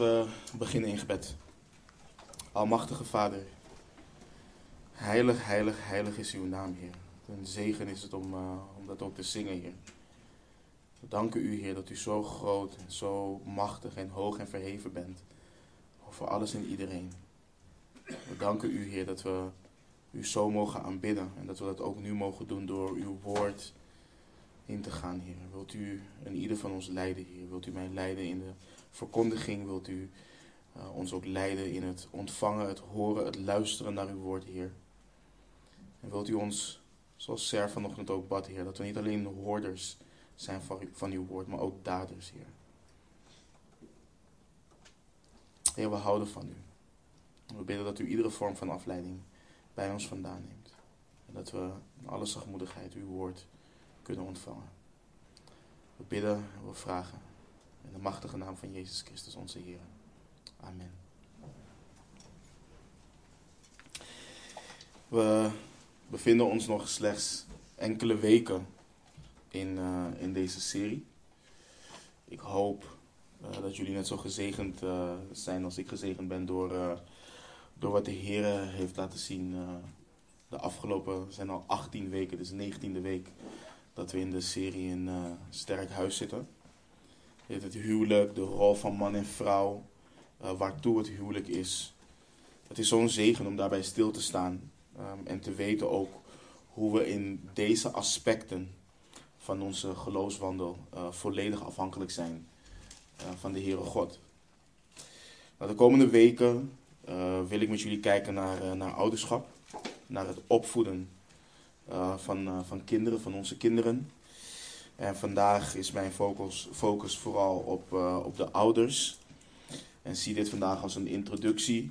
We beginnen in gebed. Almachtige Vader, heilig, heilig, heilig is uw naam, Heer. Een zegen is het om, uh, om dat ook te zingen, Heer. We danken u, Heer, dat u zo groot en zo machtig en hoog en verheven bent over alles en iedereen. We danken u, Heer, dat we u zo mogen aanbidden en dat we dat ook nu mogen doen door uw woord in te gaan, Heer. Wilt u en ieder van ons leiden, Heer? Wilt u mij leiden in de verkondiging? Wilt u uh, ons ook leiden in het ontvangen, het horen, het luisteren naar uw woord, Heer? En wilt u ons, zoals Ser vanochtend ook bad, Heer, dat we niet alleen hoorders zijn van, van uw woord, maar ook daders, Heer. Heer, we houden van u. We bidden dat u iedere vorm van afleiding bij ons vandaan neemt. En dat we in alle zachtmoedigheid uw woord ontvangen. We bidden en we vragen in de machtige naam van Jezus Christus, onze Heer. Amen. We bevinden ons nog slechts enkele weken in, uh, in deze serie. Ik hoop uh, dat jullie net zo gezegend uh, zijn als ik gezegend ben door, door wat de Heer heeft laten zien. de afgelopen zijn al 18 weken, dus 19e week dat we in de serie in Sterk Huis zitten. Het huwelijk, de rol van man en vrouw, waartoe het huwelijk is. Het is zo'n zegen om daarbij stil te staan um, en te weten ook hoe we in deze aspecten van onze geloofswandel uh, volledig afhankelijk zijn van de Heere God. Nou, de komende weken wil ik met jullie kijken naar, naar ouderschap, naar het opvoeden van, van kinderen, van onze kinderen. En vandaag is mijn focus, focus vooral op, op de ouders. En zie dit vandaag als een introductie.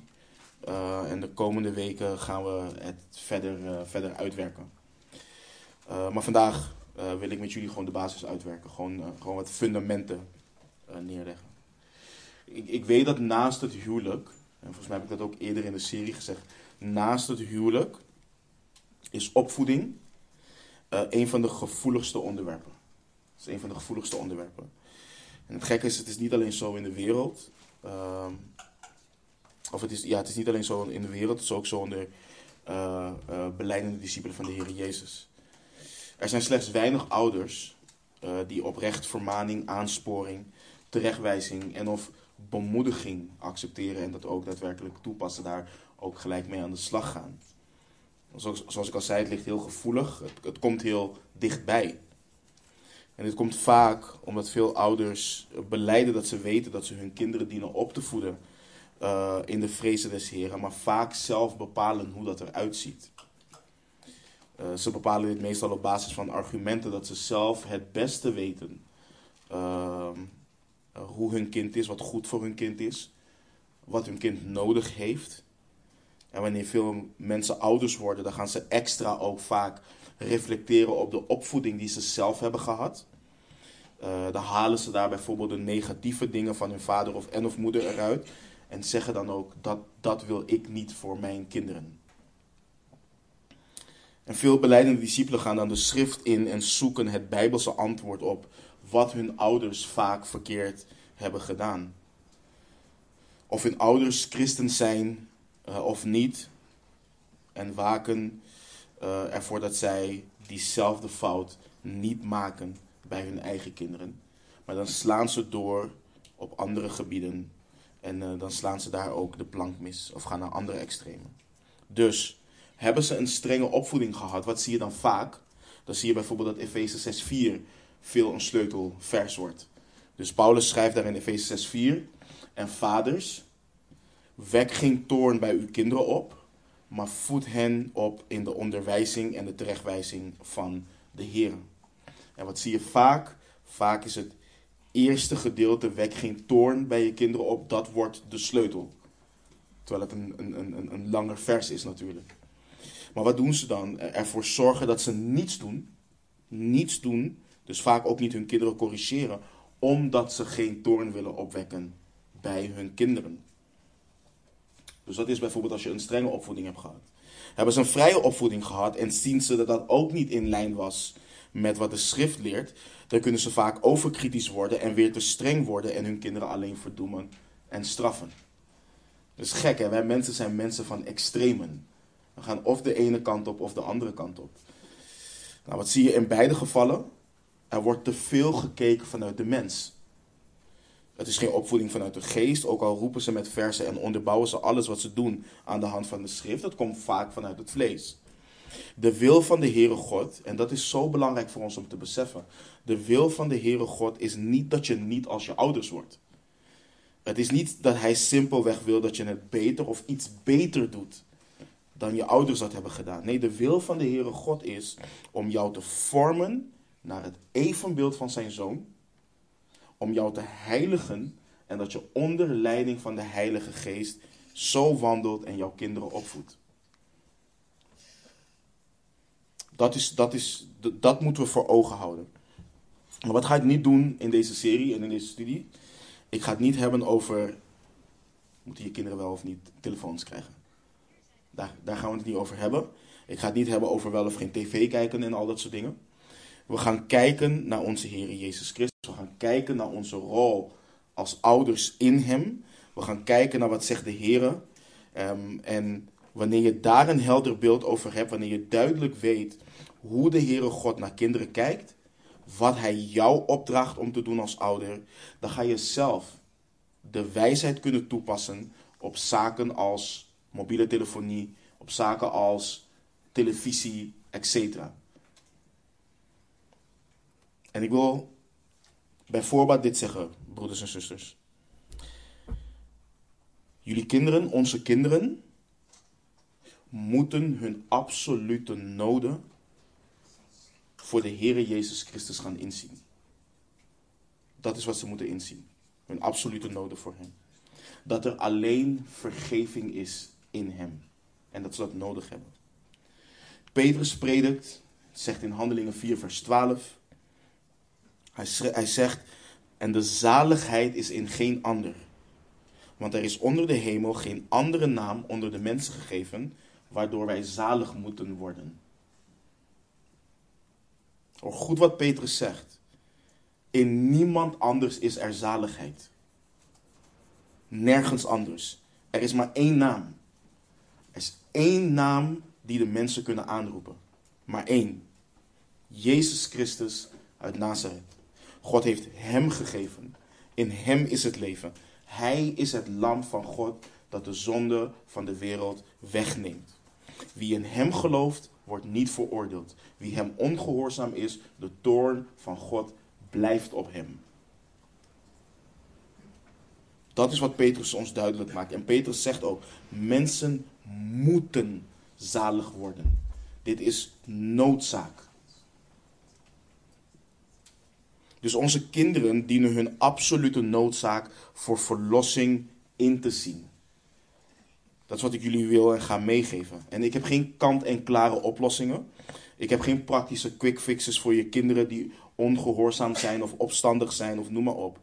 en de komende weken gaan we het verder, verder uitwerken. maar vandaag wil ik met jullie gewoon de basis uitwerken. Gewoon, gewoon wat fundamenten neerleggen. Ik, ik weet dat naast het huwelijk, en volgens mij heb ik dat ook eerder in de serie gezegd, naast het huwelijk is opvoeding een van de gevoeligste onderwerpen. Het is een van de gevoeligste onderwerpen. En het gekke is, het is niet alleen zo in de wereld. Ehm, of het is, ja, het is niet alleen zo in de wereld, het is ook zo onder uh, beleidende discipelen van de Heer Jezus. Er zijn slechts weinig ouders die oprecht vermaning, aansporing, terechtwijzing en of bemoediging accepteren en dat ook daadwerkelijk toepassen, daar ook gelijk mee aan de slag gaan. Zoals, ik al zei, het ligt heel gevoelig, het, het komt heel dichtbij. En dit komt vaak omdat veel ouders beleiden dat ze weten dat ze hun kinderen dienen op te voeden uh, in de vrezen des Heren, maar vaak zelf bepalen hoe dat eruit ziet. Uh, ze bepalen dit meestal op basis van argumenten dat ze zelf het beste weten uh, hoe hun kind is, wat goed voor hun kind is, wat hun kind nodig heeft. En wanneer veel mensen ouders worden, dan gaan ze extra ook vaak reflecteren op de opvoeding die ze zelf hebben gehad. Uh, dan halen ze daar bijvoorbeeld de negatieve dingen van hun vader of en of moeder eruit. En zeggen dan ook dat dat wil ik niet voor mijn kinderen. En veel beleidende discipelen gaan dan de schrift in en zoeken het bijbelse antwoord op wat hun ouders vaak verkeerd hebben gedaan. Of hun ouders christen zijn uh, of niet. En waken uh, ervoor dat zij diezelfde fout niet maken bij hun eigen kinderen. Maar dan slaan ze door op andere gebieden. En uh, dan slaan ze daar ook de plank mis. Of gaan naar andere extremen. Dus hebben ze een strenge opvoeding gehad. Wat zie je dan vaak? Dan zie je bijvoorbeeld dat Efeze 6:4 veel een sleutelvers wordt. Dus Paulus schrijft daar in Efeze 6:4 en vaders, wek geen toorn bij uw kinderen op, maar voed hen op in de onderwijzing en de terechtwijzing van de Heer. En wat zie je vaak? Vaak is het eerste gedeelte, wek geen toorn bij je kinderen op, dat wordt de sleutel. Terwijl het een, een, een, een langer vers is natuurlijk. Maar wat doen ze dan? Ervoor zorgen dat ze niets doen. Niets doen. Dus vaak ook niet hun kinderen corrigeren. Omdat ze geen toorn willen opwekken bij hun kinderen. Dus dat is bijvoorbeeld als je een strenge opvoeding hebt gehad. Hebben ze een vrije opvoeding gehad en zien ze dat dat ook niet in lijn was met wat de schrift leert, dan kunnen ze vaak overkritisch worden en weer te streng worden en hun kinderen alleen verdoemen en straffen. Dat is gek, hè? Wij mensen zijn mensen van extremen. We gaan of de ene kant op of de andere kant op. Nou, wat zie je in beide gevallen? Er wordt te veel gekeken vanuit de mens. Het is geen opvoeding vanuit de geest, ook al roepen ze met versen en onderbouwen ze alles wat ze doen aan de hand van de schrift. Dat komt vaak vanuit het vlees. De wil van de Heere God, en dat is zo belangrijk voor ons om te beseffen. De wil van de Heere God is niet dat je niet als je ouders wordt. Het is niet dat hij simpelweg wil dat je het beter of iets beter doet dan je ouders dat hebben gedaan. Nee, de wil van de Heere God is om jou te vormen naar het evenbeeld van zijn zoon. Om jou te heiligen en dat je onder leiding van de Heilige Geest zo wandelt en jouw kinderen opvoedt. Dat, is, dat, is, dat moeten we voor ogen houden. Maar wat ga ik niet doen in deze serie en in deze studie? Ik ga het niet hebben over. Moeten je kinderen wel of niet telefoons krijgen? Daar, daar gaan we het niet over hebben. Ik ga het niet hebben over wel of geen tv kijken en al dat soort dingen. We gaan kijken naar onze Heer Jezus Christus. We gaan kijken naar onze rol als ouders in Hem. We gaan kijken naar wat zegt de Heer. Um, en wanneer je daar een helder beeld over hebt, wanneer je duidelijk weet hoe de Heere God naar kinderen kijkt, wat Hij jou opdraagt om te doen als ouder, dan ga je zelf de wijsheid kunnen toepassen op zaken als mobiele telefonie, op zaken als televisie, etc. En ik wil bijvoorbeeld dit zeggen, broeders en zusters. Jullie kinderen, onze kinderen, moeten hun absolute noden voor de Heere Jezus Christus gaan inzien. Dat is wat ze moeten inzien. Hun absolute noden voor Hem. Dat er alleen vergeving is in Hem. En dat ze dat nodig hebben. Petrus predikt, zegt in Handelingen 4, vers 12. Hij, hij zegt, en de zaligheid is in geen ander. Want er is onder de hemel geen andere naam onder de mensen gegeven, waardoor wij zalig moeten worden. Hoor goed wat Petrus zegt. In niemand anders is er zaligheid. Nergens anders. Er is maar één naam. Er is één naam die de mensen kunnen aanroepen. Maar één. Jezus Christus uit Nazareth. God heeft hem gegeven. In hem is het leven. Hij is het lam van God dat de zonde van de wereld wegneemt. Wie in hem gelooft, wordt niet veroordeeld. Wie hem ongehoorzaam is, de toorn van God blijft op hem. Dat is wat Petrus ons duidelijk maakt. En Petrus zegt ook: mensen moeten zalig worden. Dit is noodzaak. Dus onze kinderen dienen hun absolute noodzaak voor verlossing in te zien. Dat is wat ik jullie wil en ga meegeven. En ik heb geen kant-en-klare oplossingen. Ik heb geen praktische quick fixes voor je kinderen die ongehoorzaam zijn of opstandig zijn of noem maar op.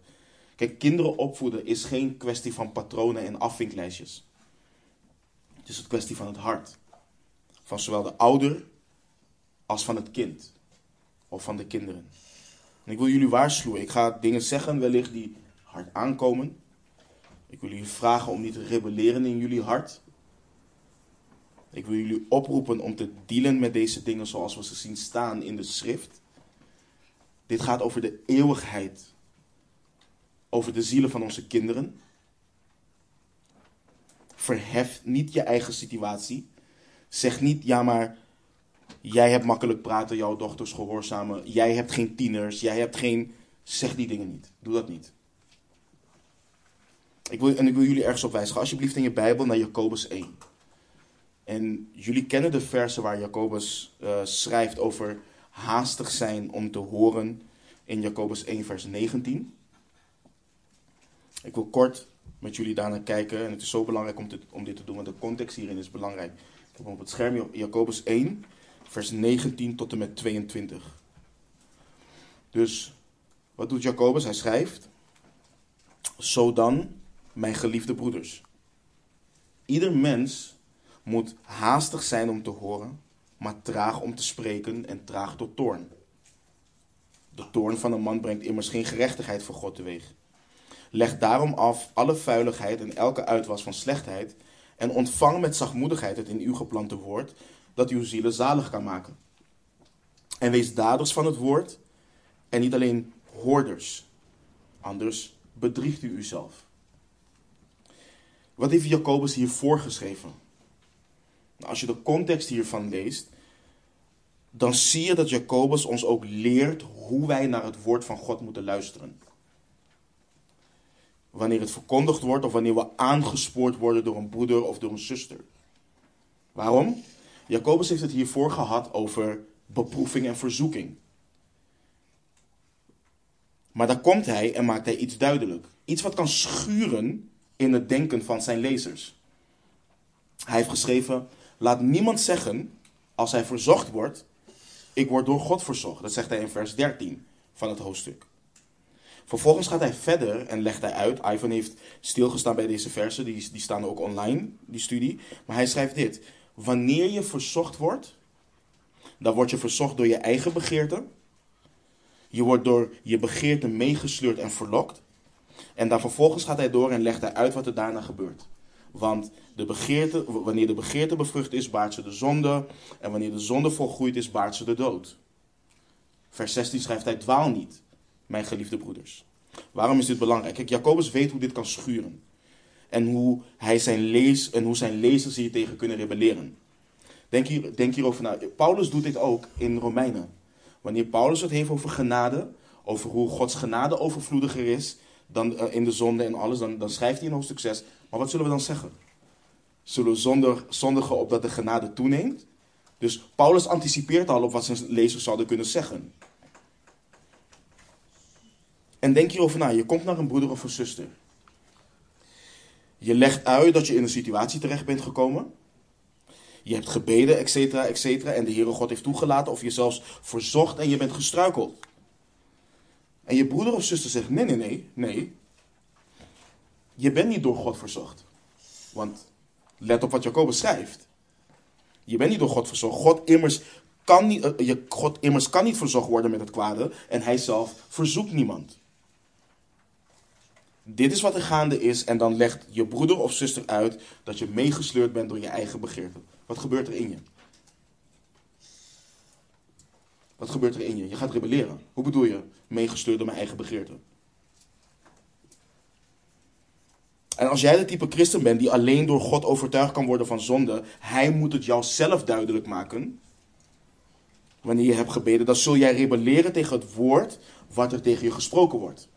Kijk, kinderen opvoeden is geen kwestie van patronen en afvinklijstjes. Het is een kwestie van het hart. Van zowel de ouder als van het kind. Of van de kinderen. En ik wil jullie waarschuwen. Ik ga dingen zeggen wellicht die hard aankomen. Ik wil jullie vragen om niet te rebelleren in jullie hart. Ik wil jullie oproepen om te dealen met deze dingen zoals we ze zien staan in de schrift. Dit gaat over de eeuwigheid. Over de zielen van onze kinderen. Verhef niet je eigen situatie. Zeg niet, ja maar jij hebt makkelijk praten, jouw dochters gehoorzamen. Jij hebt geen tieners, jij hebt geen... Zeg die dingen niet. Doe dat niet. Ik wil, en ik wil jullie ergens op wijzen. Ga alsjeblieft in je Bijbel naar Jacobus 1. En jullie kennen de versen waar Jacobus uh, schrijft over haastig zijn om te horen in Jacobus 1, vers 19. Ik wil kort met jullie daarnaar kijken. En het is zo belangrijk om, om dit te doen, want de context hierin is belangrijk. Ik heb op het scherm Jacobus 1, vers 19 tot en met 22. Dus wat doet Jacobus? Hij schrijft: Zo dan, mijn geliefde broeders. Ieder mens moet haastig zijn om te horen, maar traag om te spreken en traag tot toorn. De toorn van een man brengt immers geen gerechtigheid voor God teweeg. Leg daarom af alle vuiligheid en elke uitwas van slechtheid. En ontvang met zachtmoedigheid het in uw geplante woord, dat uw zielen zalig kan maken. En wees daders van het woord en niet alleen hoorders. Anders bedriegt u uzelf. Wat heeft Jacobus hier voorgeschreven? Nou, als je de context hiervan leest, dan zie je dat Jacobus ons ook leert hoe wij naar het woord van God moeten luisteren. Wanneer het verkondigd wordt of wanneer we aangespoord worden door een broeder of door een zuster. Waarom? Jacobus heeft het hiervoor gehad over beproeving en verzoeking. Maar daar komt hij en maakt hij iets duidelijk. Iets wat kan schuren in het denken van zijn lezers. Hij heeft geschreven: Laat niemand zeggen, als hij verzocht wordt, ik word door God verzocht. Dat zegt hij in vers 13 van het hoofdstuk. Vervolgens gaat hij verder en legt hij uit. Ivan heeft stilgestaan bij deze versen, die, die staan ook online, die studie. Maar hij schrijft dit. Wanneer je verzocht wordt, dan word je verzocht door je eigen begeerte. Je wordt door je begeerte meegesleurd en verlokt. En dan vervolgens gaat hij door en legt hij uit wat er daarna gebeurt. Want de begeerte, wanneer de begeerte bevrucht is, baart ze de zonde. En wanneer de zonde volgroeid is, baart ze de dood. Vers 16 schrijft hij: Dwaal niet, mijn geliefde broeders. Waarom is dit belangrijk? Kijk, Jacobus weet hoe dit kan schuren. En hoe, hij zijn lees, en hoe zijn lezers hier tegen kunnen rebelleren. Denk, hier, denk hierover na. Paulus doet dit ook in Romeinen. Wanneer Paulus het heeft over genade, over hoe Gods genade overvloediger is dan uh, in de zonde en alles, dan, dan schrijft hij in hoofdstuk 6. Maar wat zullen we dan zeggen? Zullen we zonder, zondigen opdat de genade toeneemt? Dus Paulus anticipeert al op wat zijn lezers zouden kunnen zeggen. En denk hierover na. Je komt naar een broeder of een zuster. Je legt uit dat je in een situatie terecht bent gekomen. Je hebt gebeden, et cetera, et cetera. En de Heere God heeft toegelaten of je zelfs verzocht en je bent gestruikeld. En je broeder of zuster zegt: nee, nee, nee, nee. Je bent niet door God verzocht. Want let op wat Jacobus schrijft. Je bent niet door God verzocht. God immers kan niet, je, God immers kan niet verzocht worden met het kwade. En hij zelf verzoekt niemand. Dit is wat er gaande is. En dan legt je broeder of zuster uit dat je meegesleurd bent door je eigen begeerte. Wat gebeurt er in je? Wat gebeurt er in je? Je gaat rebelleren. Hoe bedoel je? Meegestuurd door mijn eigen begeerte. En als jij de type christen bent die alleen door God overtuigd kan worden van zonde, hij moet het jou zelf duidelijk maken. Wanneer je hebt gebeden, dan zul jij rebelleren tegen het woord wat er tegen je gesproken wordt.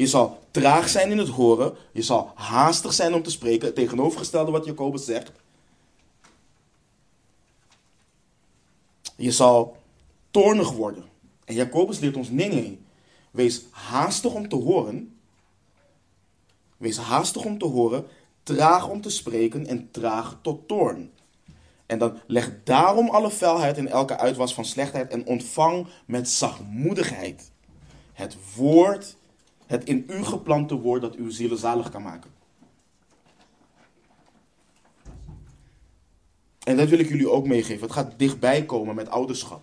Je zal traag zijn in het horen, je zal haastig zijn om te spreken, het tegenovergestelde wat Jacobus zegt. Je zal toornig worden. En Jacobus leert ons: nee, nee. Wees haastig om te horen. Wees haastig om te horen, traag om te spreken en traag tot toorn. En dan leg daarom alle vuilheid en elke uitwas van slechtheid en ontvang met zachtmoedigheid het woord, het in u geplante woord dat uw zielen zalig kan maken. En dat wil ik jullie ook meegeven. Het gaat dichtbij komen met ouderschap.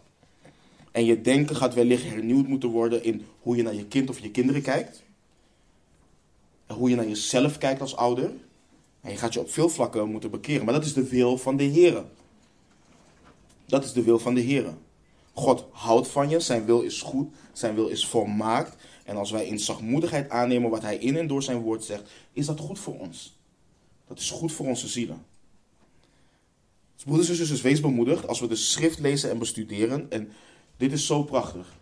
En je denken gaat wellicht hernieuwd moeten worden in hoe je naar je kind of je kinderen kijkt. En hoe je naar jezelf kijkt als ouder. En je gaat je op veel vlakken moeten bekeren. Maar dat is de wil van de Heer. Dat is de wil van de Heer. God houdt van je. Zijn wil is goed. Zijn wil is volmaakt. En als wij in zachtmoedigheid aannemen wat hij in en door zijn woord zegt, is dat goed voor ons. Dat is goed voor onze zielen. Dus broeders en zusters, wees bemoedigd als we de schrift lezen en bestuderen. En dit is zo prachtig.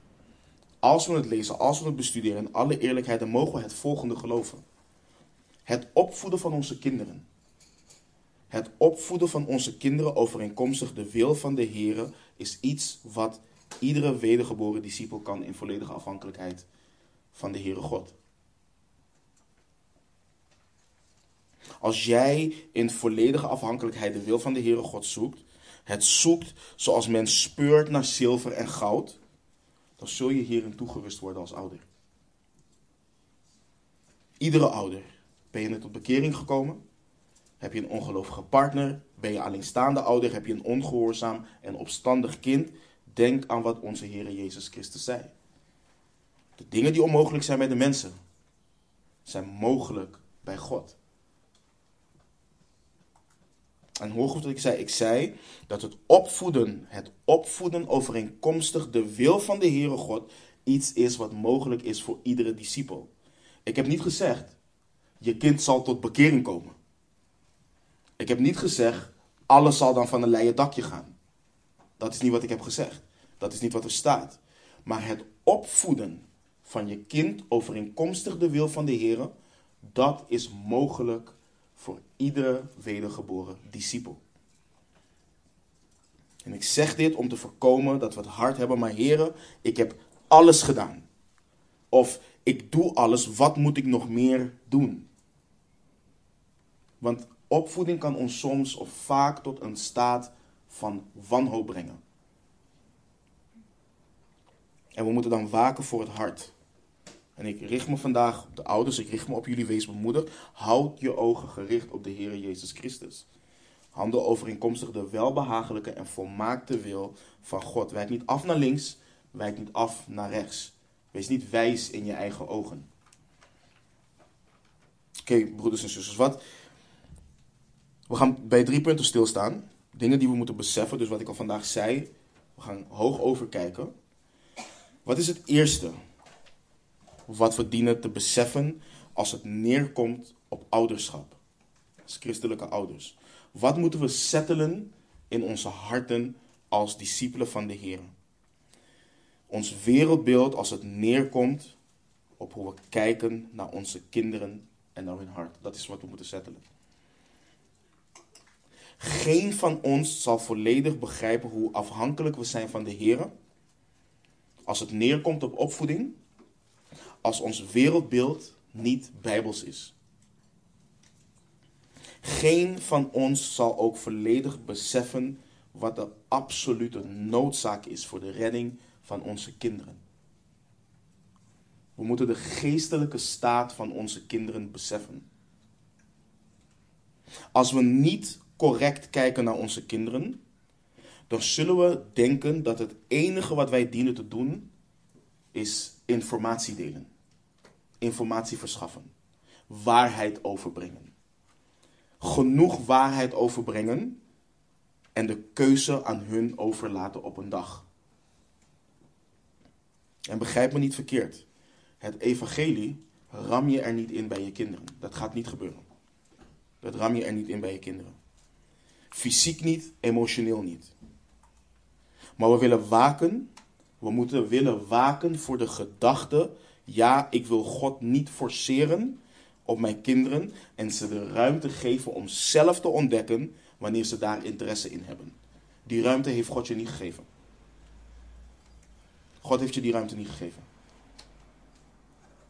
Als we het lezen, als we het bestuderen, in alle eerlijkheid, dan mogen we het volgende geloven. Het opvoeden van onze kinderen. Het opvoeden van onze kinderen overeenkomstig de wil van de Heer is iets wat iedere wedergeboren discipel kan in volledige afhankelijkheid van de Heere God. Als jij in volledige afhankelijkheid de wil van de Heere God zoekt, het zoekt zoals men speurt naar zilver en goud, dan zul je hierin toegerust worden als ouder. Iedere ouder. Ben je net tot bekering gekomen? Heb je een ongelovige partner? Ben je alleenstaande ouder? Heb je een ongehoorzaam en opstandig kind? Denk aan wat onze Heer Jezus Christus zei. De dingen die onmogelijk zijn bij de mensen, zijn mogelijk bij God. En hoor goed wat ik zei. Ik zei dat het opvoeden, het opvoeden overeenkomstig de wil van de Heere God, iets is wat mogelijk is voor iedere discipel. Ik heb niet gezegd, je kind zal tot bekering komen. Ik heb niet gezegd, alles zal dan van een leien dakje gaan. Dat is niet wat ik heb gezegd. Dat is niet wat er staat. Maar het opvoeden van je kind overeenkomstig de wil van de Heer, dat is mogelijk voor iedere wedergeboren discipel. En ik zeg dit om te voorkomen dat we het hard hebben, maar heren, ik heb alles gedaan. Of ik doe alles, wat moet ik nog meer doen? Want opvoeding kan ons soms of vaak tot een staat van wanhoop brengen. En we moeten dan waken voor het hart. En ik richt me vandaag op de ouders, ik richt me op jullie, wees bemoedigd. Houd je ogen gericht op de Heer Jezus Christus. Handel overeenkomstig de welbehagelijke en volmaakte wil van God. Wijk niet af naar links, wijk niet af naar rechts. Wees niet wijs in je eigen ogen. Oké, broeders en zusters, wat? We gaan bij drie punten stilstaan. Dingen die we moeten beseffen, dus wat ik al vandaag zei. We gaan hoog overkijken. Wat is het eerste wat we dienen te beseffen als het neerkomt op ouderschap? Als christelijke ouders. Wat moeten we settelen in onze harten als discipelen van de Heer? Ons wereldbeeld als het neerkomt op hoe we kijken naar onze kinderen en naar hun hart. Dat is wat we moeten settelen. Geen van ons zal volledig begrijpen hoe afhankelijk we zijn van de Heer. Als het neerkomt op opvoeding, als ons wereldbeeld niet bijbels is. Geen van ons zal ook volledig beseffen wat de absolute noodzaak is voor de redding van onze kinderen. We moeten de geestelijke staat van onze kinderen beseffen. Als we niet correct kijken naar onze kinderen, dan zullen we denken dat het enige wat wij dienen te doen is informatie delen, informatie verschaffen, waarheid overbrengen. Genoeg waarheid overbrengen en de keuze aan hun overlaten op een dag. En begrijp me niet verkeerd. Het evangelie ram je er niet in bij je kinderen. Dat gaat niet gebeuren. Dat ram je er niet in bij je kinderen. Fysiek niet, emotioneel niet. Maar we willen waken. We moeten willen waken voor de gedachte. Ja, ik wil God niet forceren op mijn kinderen. En ze de ruimte geven om zelf te ontdekken wanneer ze daar interesse in hebben. Die ruimte heeft God je niet gegeven. God heeft je die ruimte niet gegeven.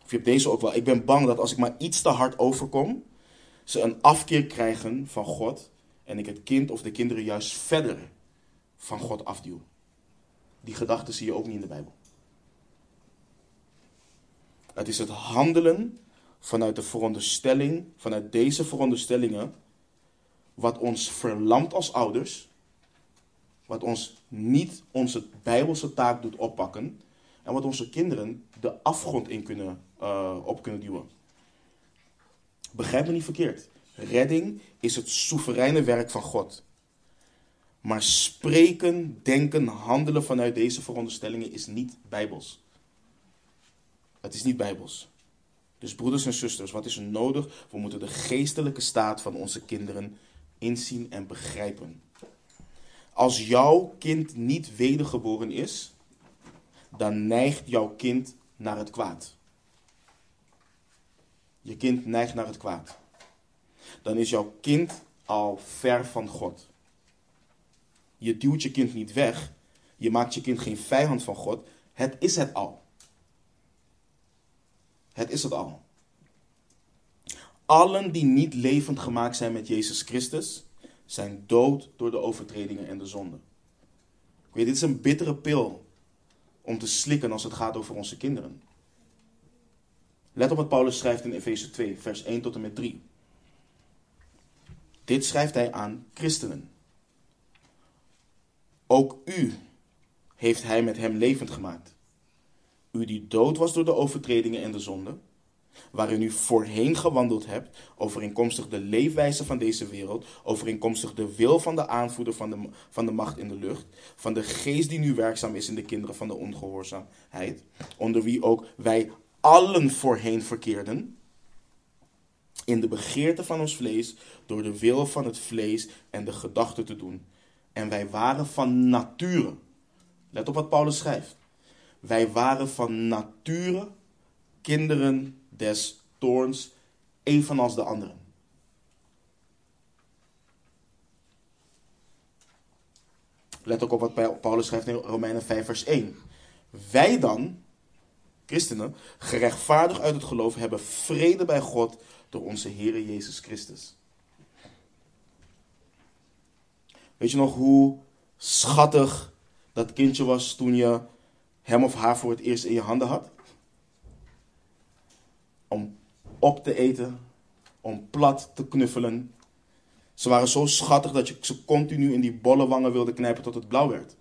Of je hebt deze ook wel. Ik ben bang dat als ik maar iets te hard overkom, ze een afkeer krijgen van God en ik het kind of de kinderen juist verder van God afduw. Die gedachten zie je ook niet in de Bijbel. Het is het handelen vanuit de veronderstelling, vanuit deze veronderstellingen, wat ons verlamt als ouders, wat ons niet onze bijbelse taak doet oppakken en wat onze kinderen de afgrond in kunnen, uh, op kunnen duwen. Begrijp me niet verkeerd. Redding is het soevereine werk van God. Maar spreken, denken, handelen vanuit deze veronderstellingen is niet bijbels. Het is niet bijbels. Dus broeders en zusters, wat is er nodig? We moeten de geestelijke staat van onze kinderen inzien en begrijpen. Als jouw kind niet wedergeboren is, dan neigt jouw kind naar het kwaad. Je kind neigt naar het kwaad. Dan is jouw kind al ver van God. Je duwt je kind niet weg. Je maakt je kind geen vijand van God. Het is het al. Het is het al. Allen die niet levend gemaakt zijn met Jezus Christus, zijn dood door de overtredingen en de zonden. Ik weet, dit is een bittere pil om te slikken als het gaat over onze kinderen. Let op wat Paulus schrijft in Efeze 2, vers 1 tot en met 3. Dit schrijft hij aan christenen. Ook u heeft hij met hem levend gemaakt. U die dood was door de overtredingen en de zonde, waarin u voorheen gewandeld hebt, overeenkomstig de leefwijze van deze wereld, overeenkomstig de wil van de aanvoerder van de, van de macht in de lucht, van de geest die nu werkzaam is in de kinderen van de ongehoorzaamheid, onder wie ook wij allen voorheen verkeerden, in de begeerte van ons vlees, door de wil van het vlees en de gedachten te doen. En wij waren van nature, let op wat Paulus schrijft, wij waren van nature kinderen des toorns, evenals de anderen. Let ook op wat Paulus schrijft in Romeinen 5, vers 1. Wij dan, christenen, gerechtvaardigd uit het geloof, hebben vrede bij God door onze Heer Jezus Christus. Weet je nog hoe schattig dat kindje was toen je hem of haar voor het eerst in je handen had? Om op te eten, om plat te knuffelen. Ze waren zo schattig dat je ze continu in die bolle wangen wilde knijpen tot het blauw werd.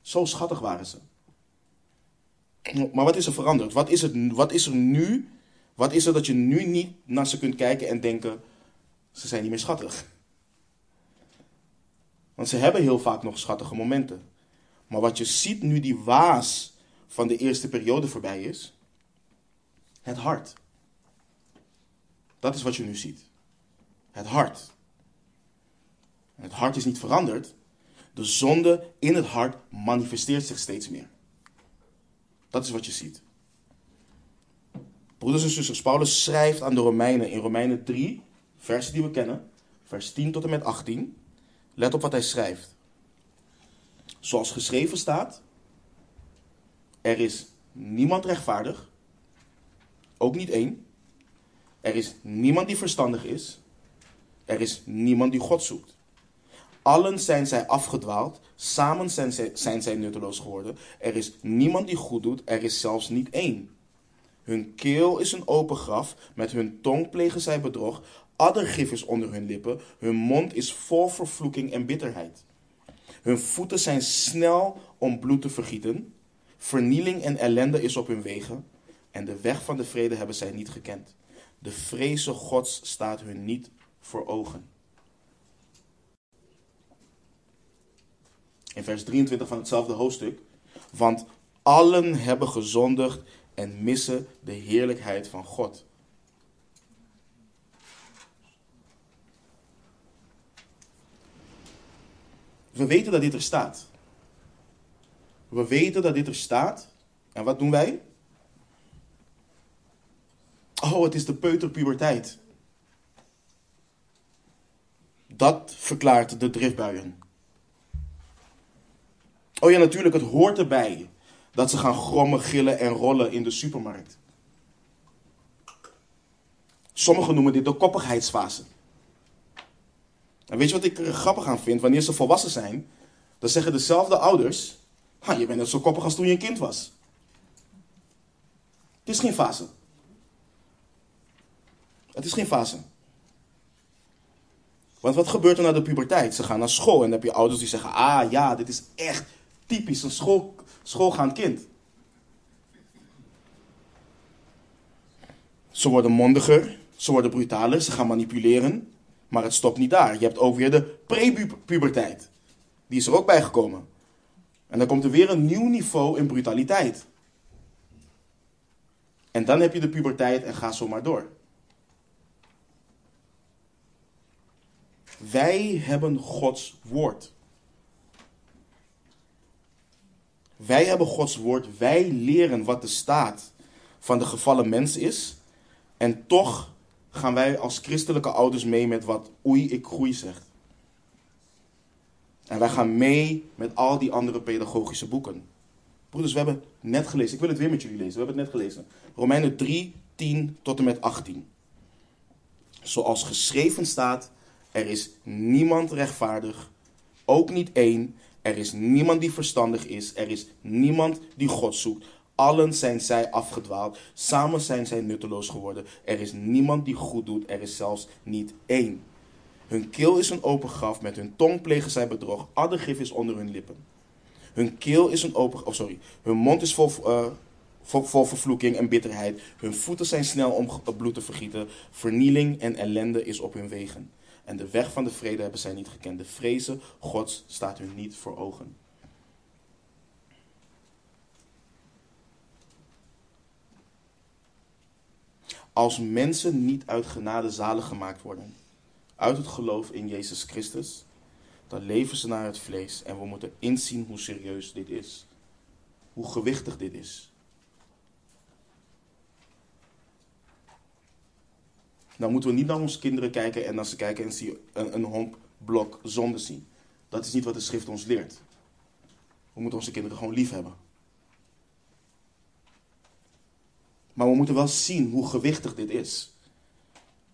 Zo schattig waren ze. Maar wat is er veranderd? Wat is, het, wat is er nu? Wat is er dat je nu niet naar ze kunt kijken en denken: ze zijn niet meer schattig? Want ze hebben heel vaak nog schattige momenten. Maar wat je ziet nu die waas van de eerste periode voorbij is, het hart. Dat is wat je nu ziet. Het hart. Het hart is niet veranderd. De zonde in het hart manifesteert zich steeds meer. Dat is wat je ziet. Broeders en zusters, Paulus schrijft aan de Romeinen in Romeinen 3, versen die we kennen, vers 10 tot en met 18. Let op wat hij schrijft. Zoals geschreven staat, er is niemand rechtvaardig, ook niet één. Er is niemand die verstandig is. Er is niemand die God zoekt. Allen zijn zij afgedwaald, samen zijn zij, nutteloos geworden. Er is niemand die goed doet, er is zelfs niet één. Hun keel is een open graf, met hun tong plegen zij bedrog, addergif is onder hun lippen, hun mond is vol vervloeking en bitterheid. Hun voeten zijn snel om bloed te vergieten, vernieling en ellende is op hun wegen, en de weg van de vrede hebben zij niet gekend. De vreze Gods staat hun niet voor ogen. In vers 23 van hetzelfde hoofdstuk. Want allen hebben gezondigd en missen de heerlijkheid van God. We weten dat dit er staat. We weten dat dit er staat. En wat doen wij? Oh, het is de peuterpuberteit. Dat verklaart de driftbuien. Oh ja, natuurlijk, het hoort erbij dat ze gaan grommen, gillen en rollen in de supermarkt. Sommigen noemen dit de koppigheidsfase. En weet je wat ik er grappig aan vind? Wanneer ze volwassen zijn, dan zeggen dezelfde ouders: Je bent net zo koppig als toen je een kind was. Het is geen fase. Het is geen fase. Want wat gebeurt er na de puberteit? Ze gaan naar school en dan heb je ouders die zeggen: Ah ja, dit is echt typisch een school, schoolgaand kind. Ze worden mondiger, ze worden brutaler, ze gaan manipuleren. Maar het stopt niet daar. Je hebt ook weer de prepuberteit. Die is er ook bij gekomen. En dan komt er weer een nieuw niveau in brutaliteit. En dan heb je de puberteit en ga zo maar door. Wij hebben Gods woord. Wij hebben Gods woord. Wij leren wat de staat van de gevallen mens is. En toch gaan wij als christelijke ouders mee met wat oei, ik groei zegt. En wij gaan mee met al die andere pedagogische boeken. Broeders, we hebben net gelezen. Ik wil het weer met jullie lezen. We hebben het net gelezen. Romeinen 3, 10 tot en met 18. Zoals geschreven staat, er is niemand rechtvaardig, ook niet één. Er is niemand die verstandig is. Er is niemand die God zoekt. Allen zijn zij afgedwaald. Samen zijn zij nutteloos geworden. Er is niemand die goed doet. Er is zelfs niet één. Hun keel is een open graf. Met hun tong plegen zij bedrog. Addergif is onder hun lippen. Hun keel is een open... Oh, sorry. Hun mond is vol uh, vol, vervloeking en bitterheid. Hun voeten zijn snel om bloed te vergieten. Vernieling en ellende is op hun wegen. En de weg van de vrede hebben zij niet gekend. De vrezen Gods staat hun niet voor ogen. Als mensen niet uit genade zalig gemaakt worden, uit het geloof in Jezus Christus, dan leven ze naar het vlees. En we moeten inzien hoe serieus dit is. Hoe gewichtig dit is. Nou moeten we niet naar onze kinderen kijken en als ze kijken en zien een, een homp blok zonde zien. Dat is niet wat de schrift ons leert. We moeten onze kinderen gewoon lief hebben. Maar we moeten wel zien hoe gewichtig dit is.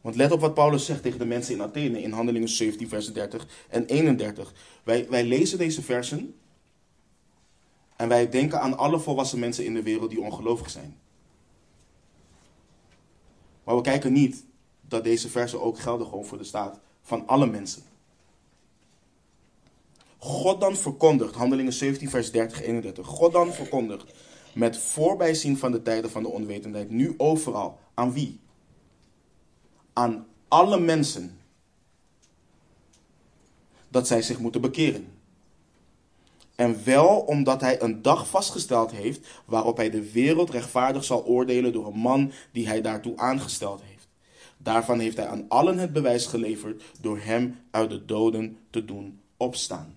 Want let op wat Paulus zegt tegen de mensen in Athene in Handelingen 17, versen 30 en 31. Wij, wij lezen deze versen en wij denken aan alle volwassen mensen in de wereld die ongelovig zijn. Maar we kijken niet dat deze versen ook gelden gewoon voor de staat van alle mensen. God dan verkondigt, Handelingen 17, vers 30, 31. God dan verkondigt met voorbijzien van de tijden van de onwetendheid, nu overal. Aan wie? Aan alle mensen. Dat zij zich moeten bekeren. En wel omdat hij een dag vastgesteld heeft waarop hij de wereld rechtvaardig zal oordelen door een man die hij daartoe aangesteld heeft. Daarvan heeft hij aan allen het bewijs geleverd door hem uit de doden te doen opstaan.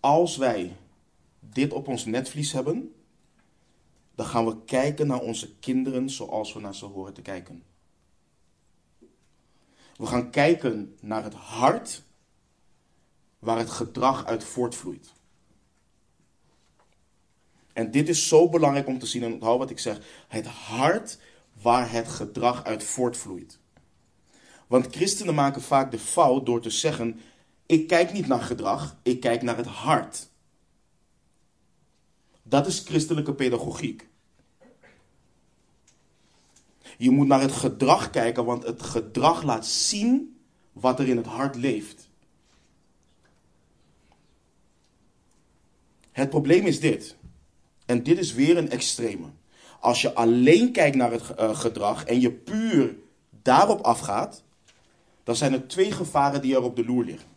Als wij dit op ons netvlies hebben, dan gaan we kijken naar onze kinderen zoals we naar ze horen te kijken. We gaan kijken naar het hart waar het gedrag uit voortvloeit. En dit is zo belangrijk om te zien en onthoud wat ik zeg. Het hart waar het gedrag uit voortvloeit. Want christenen maken vaak de fout door te zeggen: ik kijk niet naar gedrag, ik kijk naar het hart. Dat is christelijke pedagogiek. Je moet naar het gedrag kijken, want het gedrag laat zien wat er in het hart leeft. Het probleem is dit. En dit is weer een extreme. Als je alleen kijkt naar het uh, gedrag en je puur daarop afgaat, dan zijn er twee gevaren die er op de loer liggen.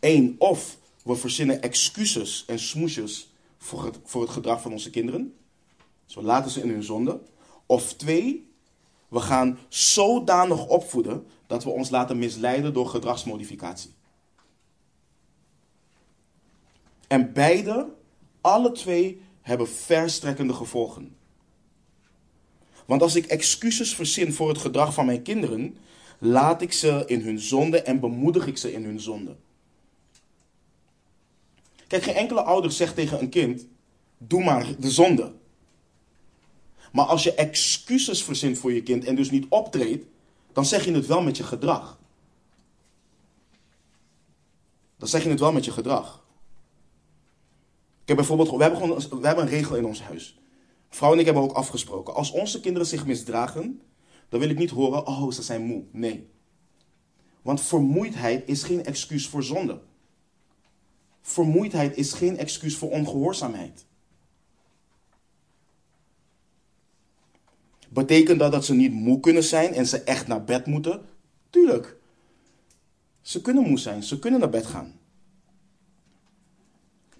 Eén, of we verzinnen excuses en smoesjes voor het, voor het gedrag van onze kinderen. Dus we laten ze in hun zonde. Of twee, we gaan zodanig opvoeden dat we ons laten misleiden door gedragsmodificatie. En beide, alle twee, hebben verstrekkende gevolgen. Want als ik excuses verzin voor het gedrag van mijn kinderen, laat ik ze in hun zonde en bemoedig ik ze in hun zonde. Kijk, geen enkele ouder zegt tegen een kind: doe maar de zonde. Maar als je excuses verzint voor je kind en dus niet optreedt, dan zeg je het wel met je gedrag. Dan zeg je het wel met je gedrag. Ik heb bijvoorbeeld, we hebben, we hebben een regel in ons huis. Vrouw en ik hebben ook afgesproken. Als onze kinderen zich misdragen, dan wil ik niet horen, oh, ze zijn moe. Nee. Want vermoeidheid is geen excuus voor zonde. Vermoeidheid is geen excuus voor ongehoorzaamheid. Betekent dat dat ze niet moe kunnen zijn en ze echt naar bed moeten? Tuurlijk. Ze kunnen moe zijn, ze kunnen naar bed gaan.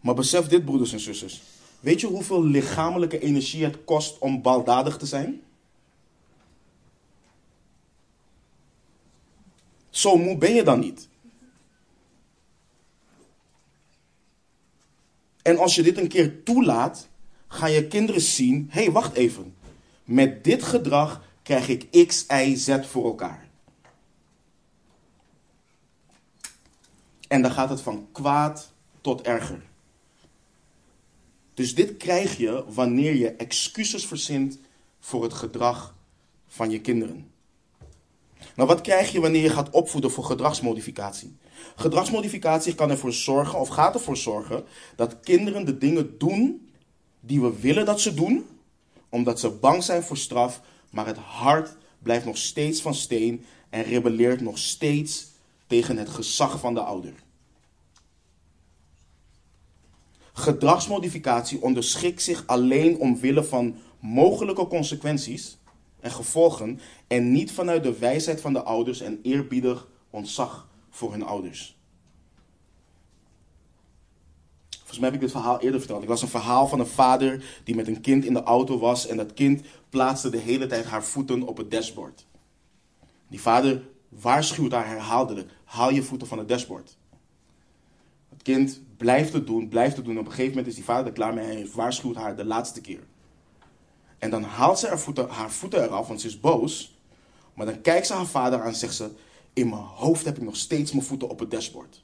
Maar besef dit, broeders en zusters. Weet je hoeveel lichamelijke energie het kost om baldadig te zijn? Zo moe ben je dan niet. En als je dit een keer toelaat, gaan je kinderen zien: hé, hey, wacht even. Met dit gedrag krijg ik X, Y, Z voor elkaar. En dan gaat het van kwaad tot erger. Dus dit krijg je wanneer je excuses verzint voor het gedrag van je kinderen. Nou, wat krijg je wanneer je gaat opvoeden voor gedragsmodificatie? Gedragsmodificatie kan ervoor zorgen, of gaat ervoor zorgen, dat kinderen de dingen doen die we willen dat ze doen, omdat ze bang zijn voor straf, maar het hart blijft nog steeds van steen en rebelleert nog steeds tegen het gezag van de ouder. Gedragsmodificatie onderschikt zich alleen omwille van mogelijke consequenties en gevolgen en niet vanuit de wijsheid van de ouders en eerbiedig ontzag voor hun ouders. Volgens mij heb ik dit verhaal eerder verteld. Ik las een verhaal van een vader die met een kind in de auto was en dat kind plaatste de hele tijd haar voeten op het dashboard. Die vader waarschuwt haar herhaaldelijk: haal je voeten van het dashboard. Het kind blijft het doen, blijft het doen. Op een gegeven moment is die vader er klaar mee en waarschuwt haar de laatste keer. En dan haalt ze haar voeten, haar voeten eraf, want ze is boos. Maar dan kijkt ze haar vader aan en zegt ze: In mijn hoofd heb ik nog steeds mijn voeten op het dashboard.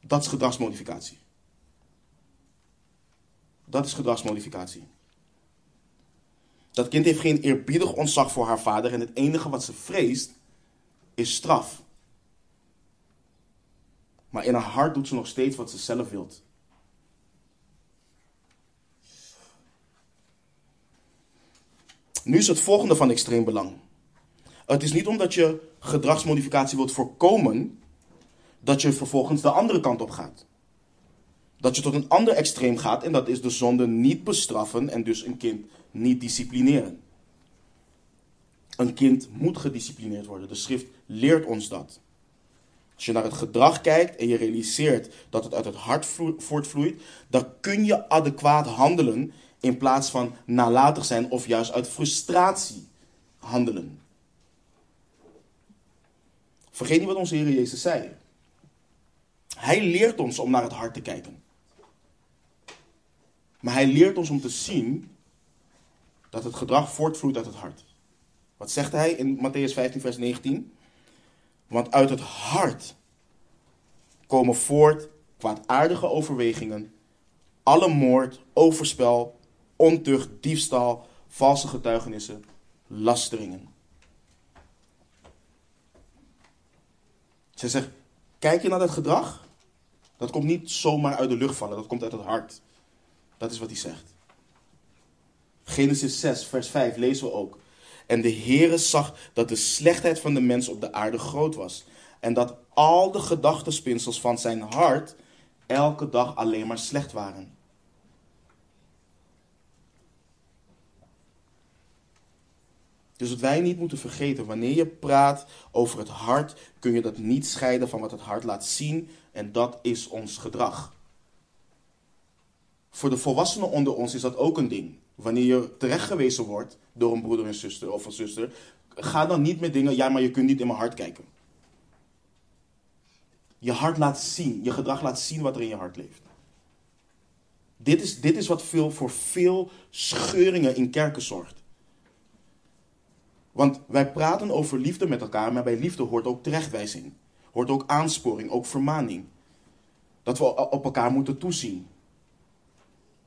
Dat is gedragsmodificatie. Dat is gedragsmodificatie. Dat kind heeft geen eerbiedig ontzag voor haar vader en het enige wat ze vreest is straf. Maar in haar hart doet ze nog steeds wat ze zelf wilt. Nu is het volgende van extreem belang. Het is niet omdat je gedragsmodificatie wilt voorkomen dat je vervolgens de andere kant op gaat. Dat je tot een ander extreem gaat en dat is de zonde niet bestraffen en dus een kind niet disciplineren. Een kind moet gedisciplineerd worden. De schrift leert ons dat. Als je naar het gedrag kijkt en je realiseert dat het uit het hart voortvloeit, dan kun je adequaat handelen in plaats van nalatig zijn of juist uit frustratie handelen. Vergeet niet wat onze Heer Jezus zei. Hij leert ons om naar het hart te kijken. Maar hij leert ons om te zien dat het gedrag voortvloeit uit het hart. Wat zegt hij in Matthäus 15, vers 19? Want uit het hart komen voort kwaadaardige overwegingen, alle moord, overspel, ontucht, diefstal, valse getuigenissen, lasteringen. Zij zegt, kijk je naar dat gedrag? Dat komt niet zomaar uit de lucht vallen, dat komt uit het hart. Dat is wat hij zegt. Genesis 6, vers 5 lezen we ook. En de Heere zag dat de slechtheid van de mens op de aarde groot was. En dat al de gedachtenspinsels van zijn hart elke dag alleen maar slecht waren. Dus wat wij niet moeten vergeten, wanneer je praat over het hart, kun je dat niet scheiden van wat het hart laat zien. En dat is ons gedrag. Voor de volwassenen onder ons is dat ook een ding. Wanneer je terechtgewezen wordt door een broeder en zuster of een zuster, ga dan niet met dingen, ja, maar je kunt niet in mijn hart kijken. Je hart laat zien, je gedrag laat zien wat er in je hart leeft. Dit is, dit is wat veel, voor veel scheuringen in kerken zorgt. Want wij praten over liefde met elkaar, maar bij liefde hoort ook terechtwijzing. Hoort ook aansporing, ook vermaning. Dat we op elkaar moeten toezien.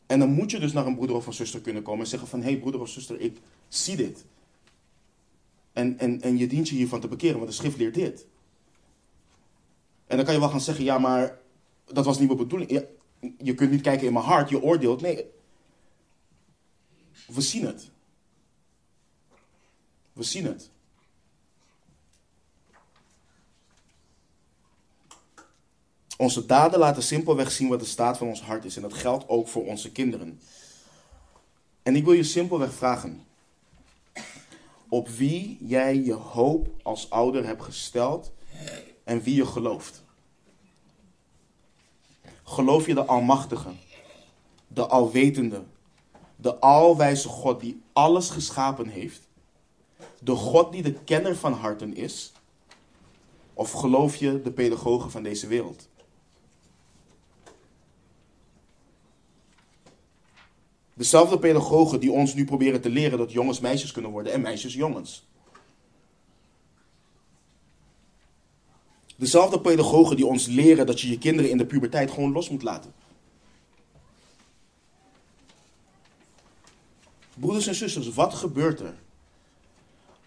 En dan moet je dus naar een broeder of een zuster kunnen komen en zeggen van... Hé hey, broeder of zuster, ik zie dit. En, en, en je dient je hiervan te bekeren, want de schrift leert dit. En dan kan je wel gaan zeggen, ja maar dat was niet mijn bedoeling. je kunt niet kijken in mijn hart, je oordeelt. Nee, we zien het. We zien het. Onze daden laten simpelweg zien wat de staat van ons hart is. En dat geldt ook voor onze kinderen. En ik wil je simpelweg vragen. Op wie jij je hoop als ouder hebt gesteld en wie je gelooft. Geloof je de Almachtige, de Alwetende, de Alwijze God die alles geschapen heeft? De God die de kenner van harten is? Of geloof je de pedagogen van deze wereld? Dezelfde pedagogen die ons nu proberen te leren dat jongens meisjes kunnen worden en meisjes jongens. Dezelfde pedagogen die ons leren dat je je kinderen in de puberteit gewoon los moet laten. Broeders en zusters, wat gebeurt er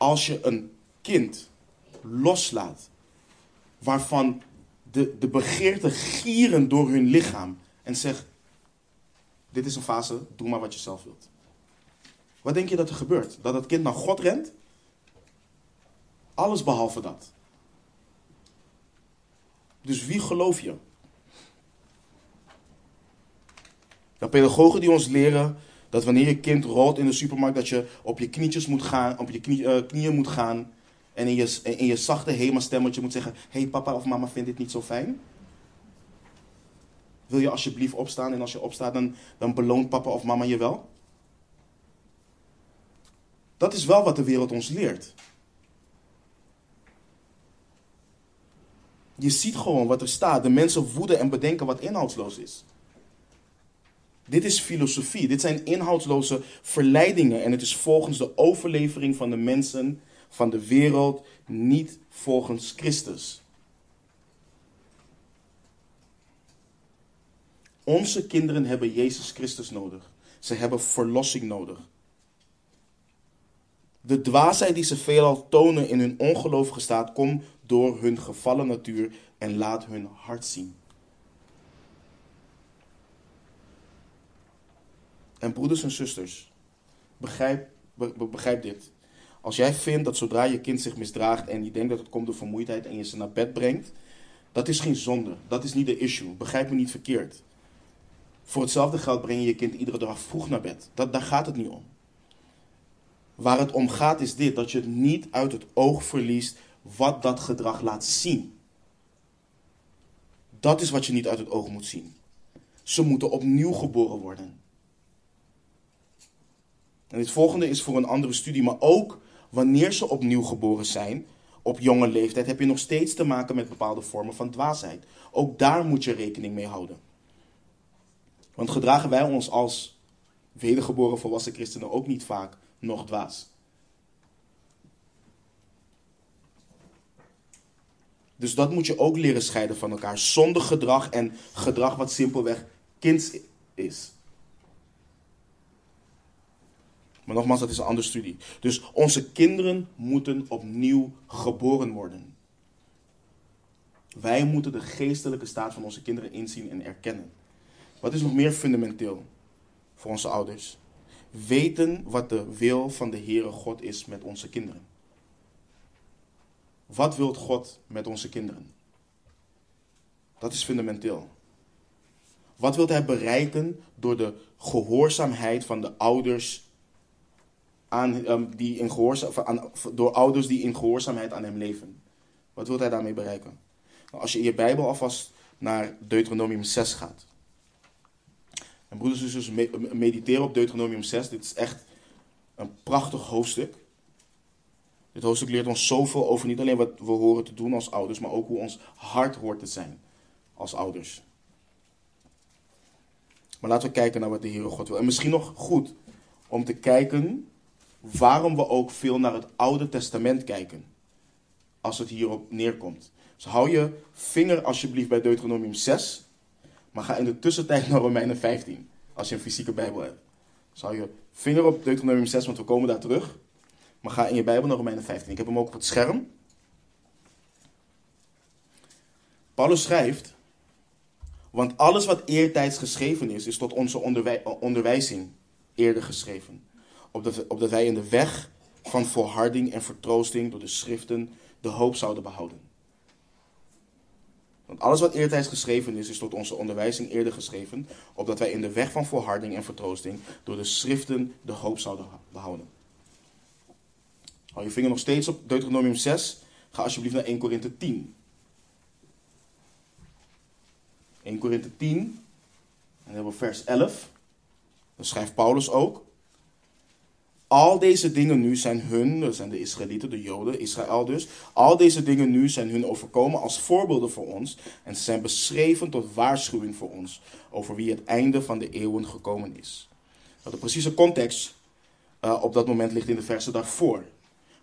als je een kind loslaat waarvan de, de begeerte gieren door hun lichaam en zegt, dit is een fase, doe maar wat je zelf wilt. Wat denk je dat er gebeurt? Dat het kind naar God rent? Alles behalve dat. Dus wie geloof je? Dat pedagogen die ons leren dat wanneer je kind rolt in de supermarkt, dat je op je knietjes moet gaan, op je knie, eh, knieën moet gaan. En in je, in je zachte HEMA-stemmetje moet zeggen: hey, papa of mama vindt dit niet zo fijn? Wil je alsjeblieft opstaan? En als je opstaat, dan, dan beloont papa of mama je wel? Dat is wel wat de wereld ons leert. Je ziet gewoon wat er staat. De mensen woeden en bedenken wat inhoudsloos is. Dit is filosofie. Dit zijn inhoudsloze verleidingen. En het is volgens de overlevering van de mensen van de wereld, niet volgens Christus. Onze kinderen hebben Jezus Christus nodig. Ze hebben verlossing nodig. De dwaasheid die ze veelal tonen in hun ongelovige staat komt door hun gevallen natuur en laat hun hart zien. En broeders en zusters, begrijp, begrijp dit. Als jij vindt dat zodra je kind zich misdraagt en je denkt dat het komt door vermoeidheid en je ze naar bed brengt, dat is geen zonde. Dat is niet de issue. Begrijp me niet verkeerd. Voor hetzelfde geld breng je je kind iedere dag vroeg naar bed. Dat, daar gaat het niet om. Waar het om gaat is dit: dat je het niet uit het oog verliest wat dat gedrag laat zien. Dat is wat je niet uit het oog moet zien. Ze moeten opnieuw geboren worden. En dit volgende is voor een andere studie, maar ook wanneer ze opnieuw geboren zijn, op jonge leeftijd, heb je nog steeds te maken met bepaalde vormen van dwaasheid. Ook daar moet je rekening mee houden. Want gedragen wij ons als wedergeboren volwassen christenen ook niet vaak nog dwaas? Dus dat moet je ook leren scheiden van elkaar. Zonder gedrag en gedrag wat simpelweg kinds is. Maar nogmaals, dat is een andere studie. Dus onze kinderen moeten opnieuw geboren worden. Wij moeten de geestelijke staat van onze kinderen inzien en erkennen. Wat is nog meer fundamenteel voor onze ouders? Weten wat de wil van de Heere God is met onze kinderen. Wat wil God met onze kinderen? Dat is fundamenteel. Wat wil Hij bereiken door de gehoorzaamheid van de ouders aan, um, die in gehoorzaam, aan, door ouders die in gehoorzaamheid aan hem leven. Wat wil hij daarmee bereiken? Nou, als je in je Bijbel alvast naar Deuteronomium 6 gaat. En broeders en zusters, mediteren op Deuteronomium 6. Dit is echt een prachtig hoofdstuk. Dit hoofdstuk leert ons zoveel over niet alleen wat we horen te doen als ouders, maar ook hoe ons hart hoort te zijn als ouders. Maar laten we kijken naar wat de Heere God wil. En misschien nog goed om te kijken waarom we ook veel naar het Oude Testament kijken. Als het hierop neerkomt. Dus hou je vinger alsjeblieft bij Deuteronomium 6. Maar ga in de tussentijd naar Romeinen 15. Als je een fysieke Bijbel hebt. Dus hou je vinger op Deuteronomium 6, want we komen daar terug. Maar ga in je Bijbel naar Romeinen 15. Ik heb hem ook op het scherm. Paulus schrijft. Want alles wat eertijds geschreven is, is tot onze onderwijzing eerder geschreven opdat, wij in de weg van volharding en vertroosting door de schriften de hoop zouden behouden. Want alles wat eertijds geschreven is, is tot onze onderwijzing eerder geschreven, opdat wij in de weg van volharding en vertroosting door de schriften de hoop zouden behouden. Hou je vinger nog steeds op Deuteronomium 6. Ga alsjeblieft naar 1 Korinthe 10. 1 Korinthe 10. En dan hebben we vers 11. Dan schrijft Paulus ook. Al deze dingen nu zijn hun, dat zijn de Israëlieten, de Joden, Israël dus. Al deze dingen nu zijn hun overkomen als voorbeelden voor ons. En zijn beschreven tot waarschuwing voor ons over wie het einde van de eeuwen gekomen is. De precieze context uh, op dat moment ligt in de versen daarvoor.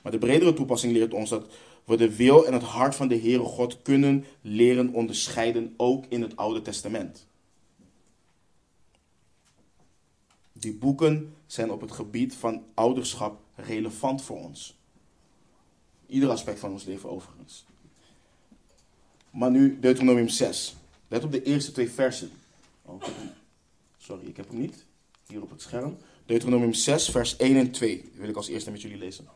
Maar de bredere toepassing leert ons dat we de wil en het hart van de Heere God kunnen leren onderscheiden, ook in het Oude Testament. Die boeken zijn op het gebied van ouderschap relevant voor ons. Ieder aspect van ons leven overigens. Maar nu Deuteronomium 6. Let op de eerste twee versen. Oh, Sorry, ik heb hem niet. Hier op het scherm. Deuteronomium 6, vers 1 en 2. Dat wil ik als eerste met jullie lezen.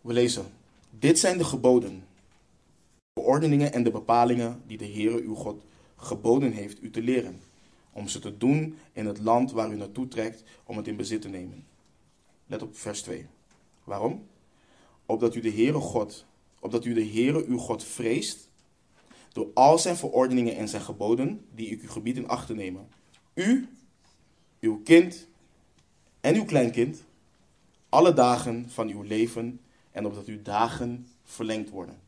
We lezen: Dit zijn de geboden, de verordeningen en de bepalingen die de Heere uw God geboden heeft u te leren, om ze te doen in het land waar u naartoe trekt om het in bezit te nemen. Let op vers 2. Waarom? Opdat u de Heere God, opdat u de Heere uw God vreest door al zijn verordeningen en zijn geboden die ik u gebied in acht te nemen. U, uw kind en uw kleinkind, alle dagen van uw leven en opdat uw dagen verlengd worden.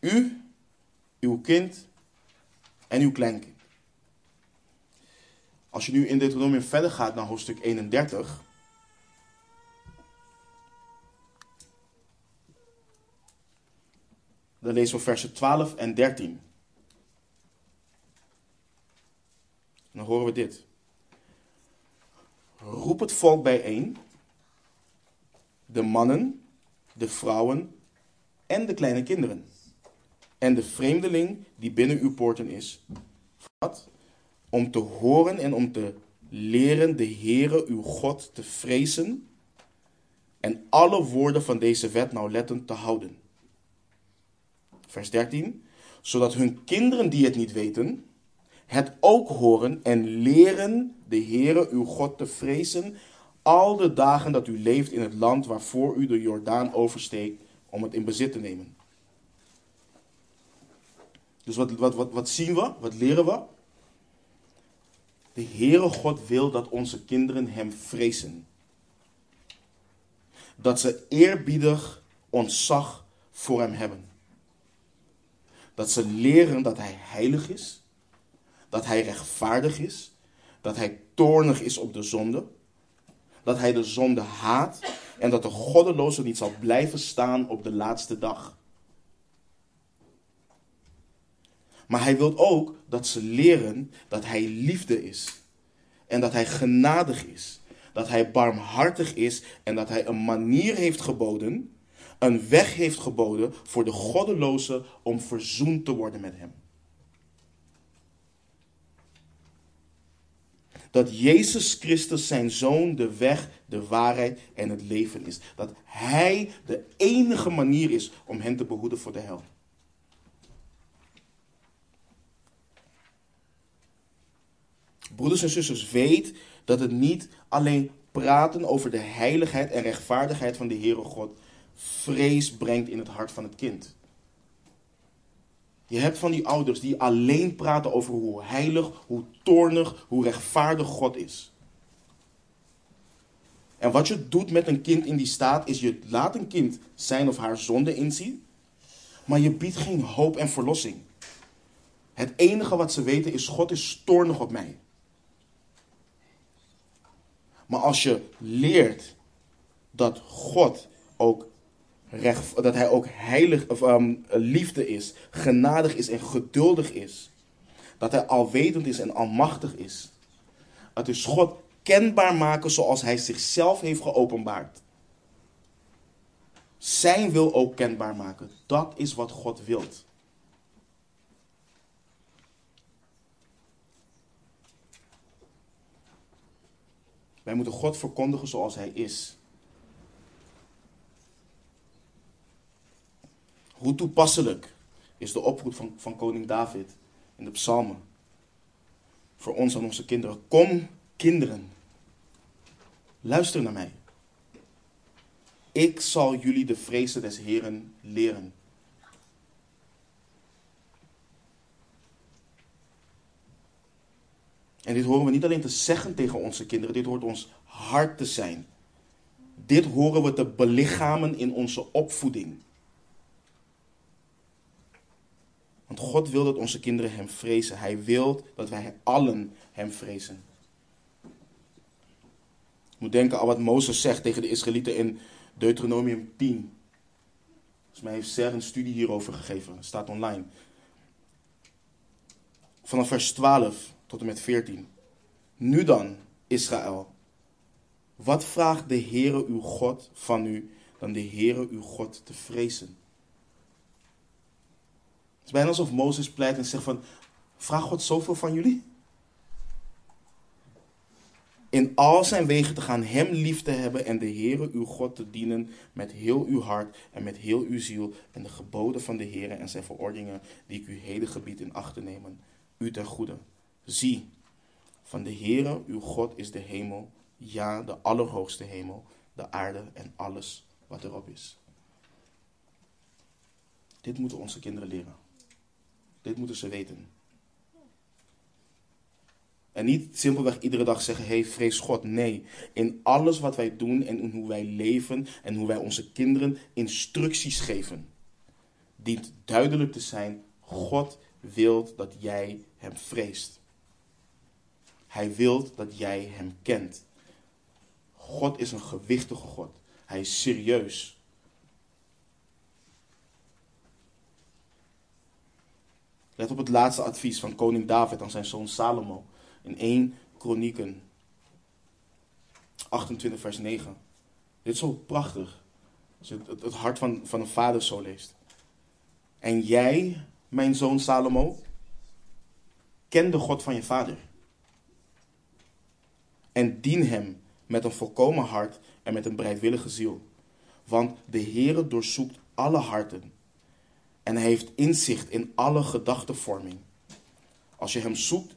U, uw kind en uw kleinkind. Als je nu in Deuteronomium verder gaat naar hoofdstuk 31, dan lezen we versen 12 en 13. dan horen we dit. Roep het volk bijeen, de mannen, de vrouwen en de kleine kinderen. En de vreemdeling die binnen uw poorten is. Wat? Om te horen en om te leren de Heere uw God te vrezen en alle woorden van deze wet nauwlettend te houden. Vers 13. Zodat hun kinderen die het niet weten, het ook horen en leren de Heere uw God te vrezen al de dagen dat u leeft in het land waarvoor u de Jordaan oversteekt om het in bezit te nemen. Dus wat, wat, wat, wat zien we? Wat leren we? De Heere God wil dat onze kinderen Hem vrezen. Dat ze eerbiedig ontzag voor Hem hebben. Dat ze leren dat Hij heilig is. Dat Hij rechtvaardig is. Dat Hij toornig is op de zonde. Dat Hij de zonde haat. En dat de goddeloze niet zal blijven staan op de laatste dag. Maar hij wil ook dat ze leren dat hij liefde is. En dat hij genadig is. Dat hij barmhartig is en dat hij een manier heeft geboden, een weg heeft geboden voor de goddeloze om verzoend te worden met hem. Dat Jezus Christus zijn zoon de weg, de waarheid en het leven is. Dat hij de enige manier is om hen te behoeden voor de hel. Broeders en zusters, weet dat het niet alleen praten over de heiligheid en rechtvaardigheid van de Heere God vrees brengt in het hart van het kind. Je hebt van die ouders die alleen praten over hoe heilig, hoe toornig, hoe rechtvaardig God is. En wat je doet met een kind in die staat is je laat een kind zijn of haar zonde inzien, maar je biedt geen hoop en verlossing. Het enige wat ze weten is God is toornig op mij. Maar als je leert dat God ook recht, dat hij ook heilig of um, liefde is, genadig is en geduldig is, dat hij alwetend is en almachtig is, dat is God kenbaar maken zoals hij zichzelf heeft geopenbaard. Zijn wil ook kenbaar maken. Dat is wat God wilt. Wij moeten God verkondigen zoals Hij is. Hoe toepasselijk is de oproep van, van koning David in de psalmen? Voor ons en onze kinderen. Kom, kinderen. Luister naar mij. Ik zal jullie de vrezen des Heren leren. En dit horen we niet alleen te zeggen tegen onze kinderen, dit hoort ons hart te zijn. Dit horen we te belichamen in onze opvoeding. Want God wil dat onze kinderen Hem vrezen. Hij wil dat wij allen Hem vrezen. Je moet denken aan wat Mozes zegt tegen de Israëlieten in Deuteronomium 10. Volgens mij heeft Ser een studie hierover gegeven. Het staat online. Vanaf vers 12 tot en met 14. Nu dan, Israël, wat vraagt de Heere uw God van u dan de Heere uw God te vrezen? Het is bijna alsof Mozes pleit en zegt van, vraag God zoveel van jullie? in al zijn wegen te gaan, hem lief te hebben en de Heere uw God te dienen met heel uw hart en met heel uw ziel en de geboden van de Heere en zijn verordeningen die ik u heden gebied in acht te nemen, u ten goede. Zie, van de Heere uw God is de hemel, ja, de allerhoogste hemel, de aarde en alles wat erop is. Dit moeten onze kinderen leren. Dit moeten ze weten. En niet simpelweg iedere dag zeggen: hey, vrees God. Nee, in alles wat wij doen en in hoe wij leven en hoe wij onze kinderen instructies geven, dient duidelijk te zijn: God wil dat jij hem vreest. Hij wil dat jij hem kent. God is een gewichtige God. Hij is serieus. Let op het laatste advies van koning David aan zijn zoon Salomo in 1 Kronieken 28 vers 9. Dit is zo prachtig. Als je het, het hart van, van een vader zo leest. En jij, mijn zoon Salomo, ken de God van je vader. En dien hem met een volkomen hart en met een bereidwillige ziel. Want de Heere doorzoekt alle harten. En hij heeft inzicht in alle gedachtenvorming. Als je hem zoekt,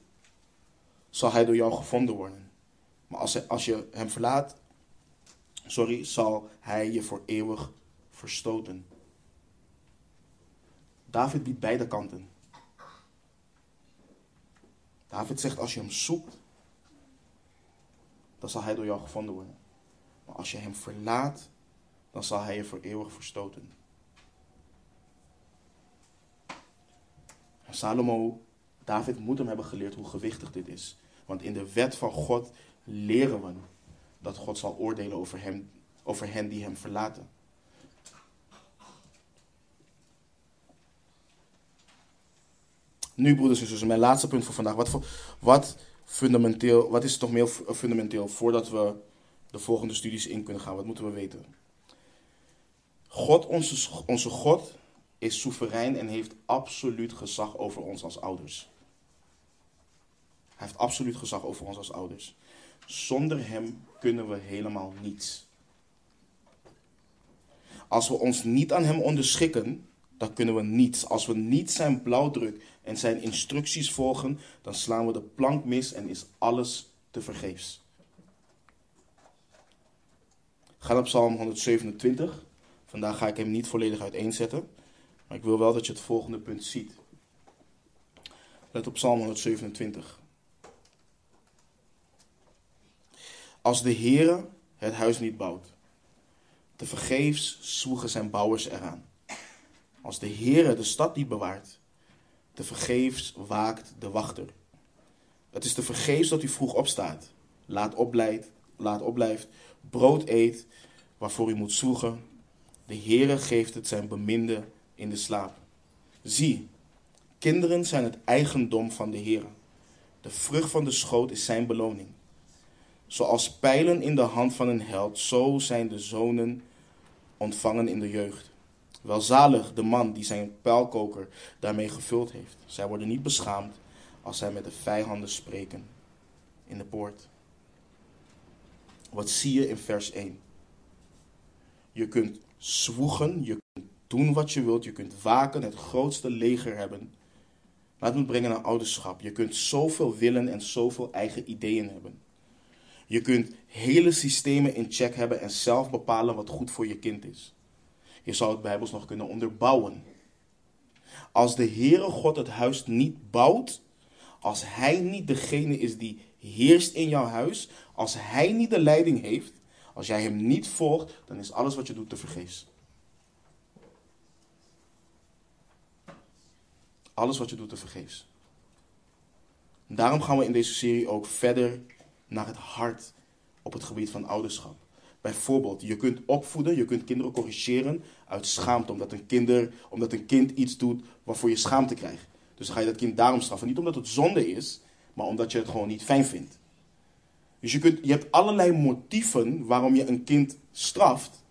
zal hij door jou gevonden worden. Maar als, als je hem verlaat, sorry, zal hij je voor eeuwig verstoten. David biedt beide kanten. David zegt, als je hem zoekt, dan zal hij door jou gevonden worden. Maar als je hem verlaat, dan zal hij je voor eeuwig verstoten. Salomo David moet hem hebben geleerd hoe gewichtig dit is. Want in de wet van God leren we dat God zal oordelen over, hem, over hen die hem verlaten. Nu, broeders en zussen, mijn laatste punt voor vandaag. Wat, wat, fundamenteel, wat is toch meer fundamenteel voordat we de volgende studies in kunnen gaan? Wat moeten we weten? God, onze, onze God, is soeverein en heeft absoluut gezag over ons als ouders. Hij heeft absoluut gezag over ons als ouders. Zonder hem kunnen we helemaal niets. Als we ons niet aan hem onderschikken, dan kunnen we niets. Als we niet zijn blauwdruk en zijn instructies volgen, dan slaan we de plank mis en is alles te vergeefs. Ga naar Psalm 127. Vandaag ga ik hem niet volledig uiteenzetten, maar ik wil wel dat je het volgende punt ziet. Let op Psalm 127. Als de Heere het huis niet bouwt, te vergeefs zwoegen zijn bouwers eraan. Als de Heere de stad niet bewaart, te vergeefs waakt de wachter. Het is te vergeefs dat u vroeg opstaat, laat, opblijft, laat opblijft, brood eet, waarvoor u moet zwoegen. De Heere geeft het zijn beminde in de slaap. Zie, kinderen zijn het eigendom van de Heere. De vrucht van de schoot is zijn beloning. Zoals pijlen in de hand van een held, zo zijn de zonen ontvangen in de jeugd. Welzalig de man die zijn pijlkoker daarmee gevuld heeft. Zij worden niet beschaamd als zij met de vijanden spreken in de poort. Wat zie je in vers 1? Je kunt zwoegen, je doen wat je wilt, je kunt waken, het grootste leger hebben. Het moet brengen naar ouderschap. Je kunt zoveel willen en zoveel eigen ideeën hebben. Je kunt hele systemen in check hebben en zelf bepalen wat goed voor je kind is. Je zou het Bijbels nog kunnen onderbouwen. Als de Heere God het huis niet bouwt, als Hij niet degene is die heerst in jouw huis, als Hij niet de leiding heeft, als jij Hem niet volgt, dan is alles wat je doet te vergeefs. Alles wat je doet te vergeefs. Daarom gaan we in deze serie ook verder naar het hart op het gebied van ouderschap. Bijvoorbeeld, je kunt opvoeden, je kunt kinderen corrigeren uit schaamte, omdat een, kinder, omdat een kind iets doet waarvoor je schaamte krijgt. Dus dan ga je dat kind daarom straffen. Niet omdat het zonde is, maar omdat je het gewoon niet fijn vindt. Dus je, kunt, je hebt allerlei motieven waarom je een kind straft.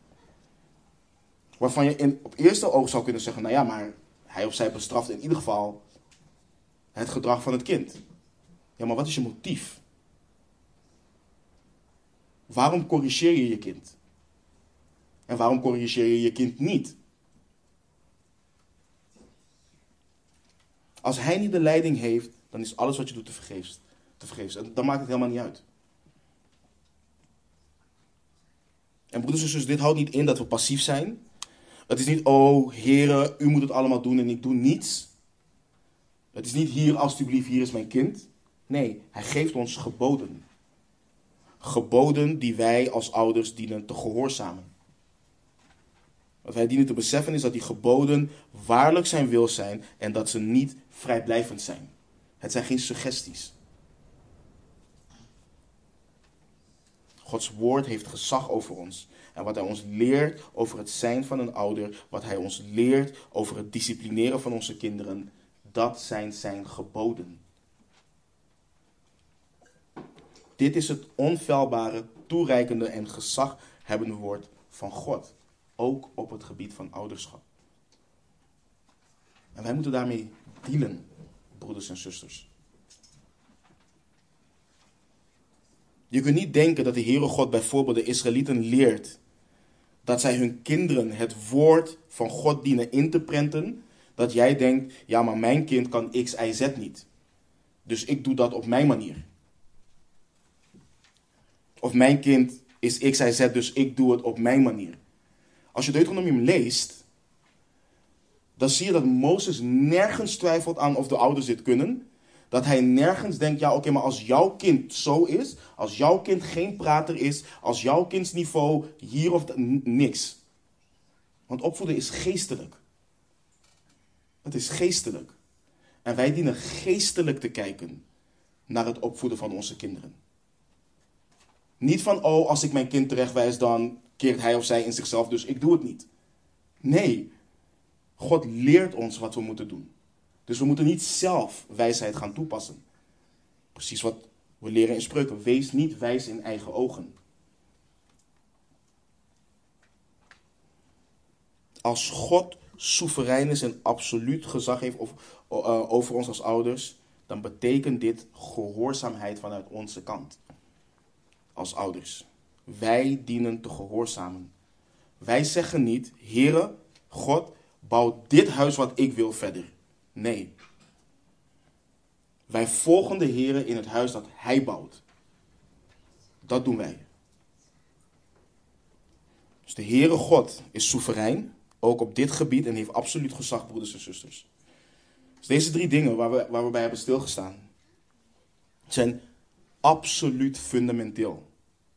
Waarvan je in, op eerste oog zou kunnen zeggen, nou ja, maar hij of zij bestraft in ieder geval het gedrag van het kind. Ja, maar wat is je motief? waarom corrigeer je je kind? En waarom corrigeer je je kind niet? Als hij niet de leiding heeft, dan is alles wat je doet te vergeefs. Te vergeefs. En dan maakt het helemaal niet uit. En broeders en zussen, dit houdt niet in dat we passief zijn. Het is niet, oh heren, u moet het allemaal doen en ik doe niets. Het is niet hier, alstublieft, hier is mijn kind. Nee, hij geeft ons geboden. Geboden die wij als ouders dienen te gehoorzamen. Wat wij dienen te beseffen is dat die geboden waarlijk zijn wil zijn en dat ze niet vrijblijvend zijn. Het zijn geen suggesties. Gods woord heeft gezag over ons. En wat hij ons leert over het zijn van een ouder, wat hij ons leert over het disciplineren van onze kinderen, dat zijn zijn geboden. Dit is het onfeilbare, toereikende en gezaghebbende woord van God. Ook op het gebied van ouderschap. En wij moeten daarmee dealen, broeders en zusters. Je kunt niet denken dat de Heere God bijvoorbeeld de Israëlieten leert dat zij hun kinderen het woord van God dienen in te prenten. Dat jij denkt, ja maar mijn kind kan X, Y, Z niet. Dus ik doe dat op mijn manier. Of mijn kind is X, Y, Z, dus ik doe het op mijn manier. Als je Deuteronomium leest, dan zie je dat Mozes nergens twijfelt aan of de ouders dit kunnen. Dat hij nergens denkt, ja oké, maar als jouw kind zo is, als jouw kind geen prater is, als jouw kindsniveau hier of niks. Want opvoeden is geestelijk. Het is geestelijk. En wij dienen geestelijk te kijken naar het opvoeden van onze kinderen. Niet van, oh, als ik mijn kind terechtwijs, dan keert hij of zij in zichzelf, dus ik doe het niet. Nee, God leert ons wat we moeten doen. Dus we moeten niet zelf wijsheid gaan toepassen. Precies wat we leren in spreuken. Wees niet wijs in eigen ogen. Als God soeverein is en absoluut gezag heeft eh, over ons als ouders, dan betekent dit gehoorzaamheid vanuit onze kant. Als ouders. Wij dienen te gehoorzamen. Wij zeggen niet, Heere, God, bouw dit huis wat ik wil verder. Nee. Wij volgen de Heer in het huis dat Hij bouwt. Dat doen wij. Dus de Heere God is soeverein, ook op dit gebied, en heeft absoluut gezag, broeders en zusters. Dus deze drie dingen waar we, waar we bij hebben stilgestaan, zijn absoluut fundamenteel.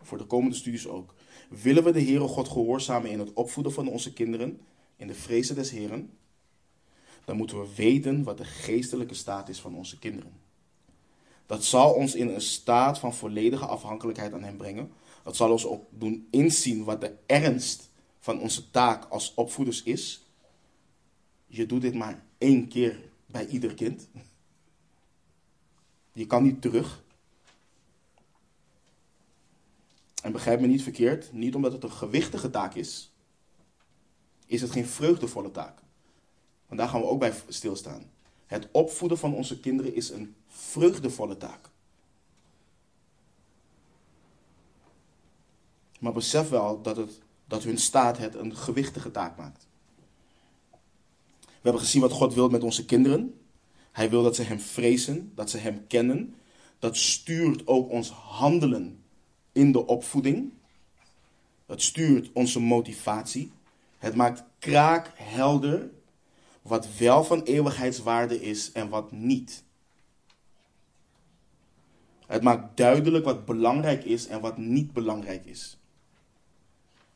Voor de komende studies ook. Willen we de Heere God gehoorzamen in het opvoeden van onze kinderen, in de vrezen des Heren, dan moeten we weten wat de geestelijke staat is van onze kinderen. Dat zal ons in een staat van volledige afhankelijkheid aan Hem brengen. Dat zal ons ook doen inzien wat de ernst van onze taak als opvoeders is. Je doet dit maar één keer bij ieder kind. Je kan niet terug. En begrijp me niet verkeerd, niet omdat het een gewichtige taak is, is het geen vreugdevolle taak. Want daar gaan we ook bij stilstaan. Het opvoeden van onze kinderen is een vreugdevolle taak. Maar besef wel dat, het, dat hun staat het een gewichtige taak maakt. We hebben gezien wat God wil met onze kinderen. Hij wil dat ze Hem vrezen, dat ze Hem kennen. Dat stuurt ook ons handelen in de opvoeding. Dat stuurt onze motivatie. Het maakt kraakhelder wat wel van eeuwigheidswaarde is en wat niet. Het maakt duidelijk wat belangrijk is en wat niet belangrijk is.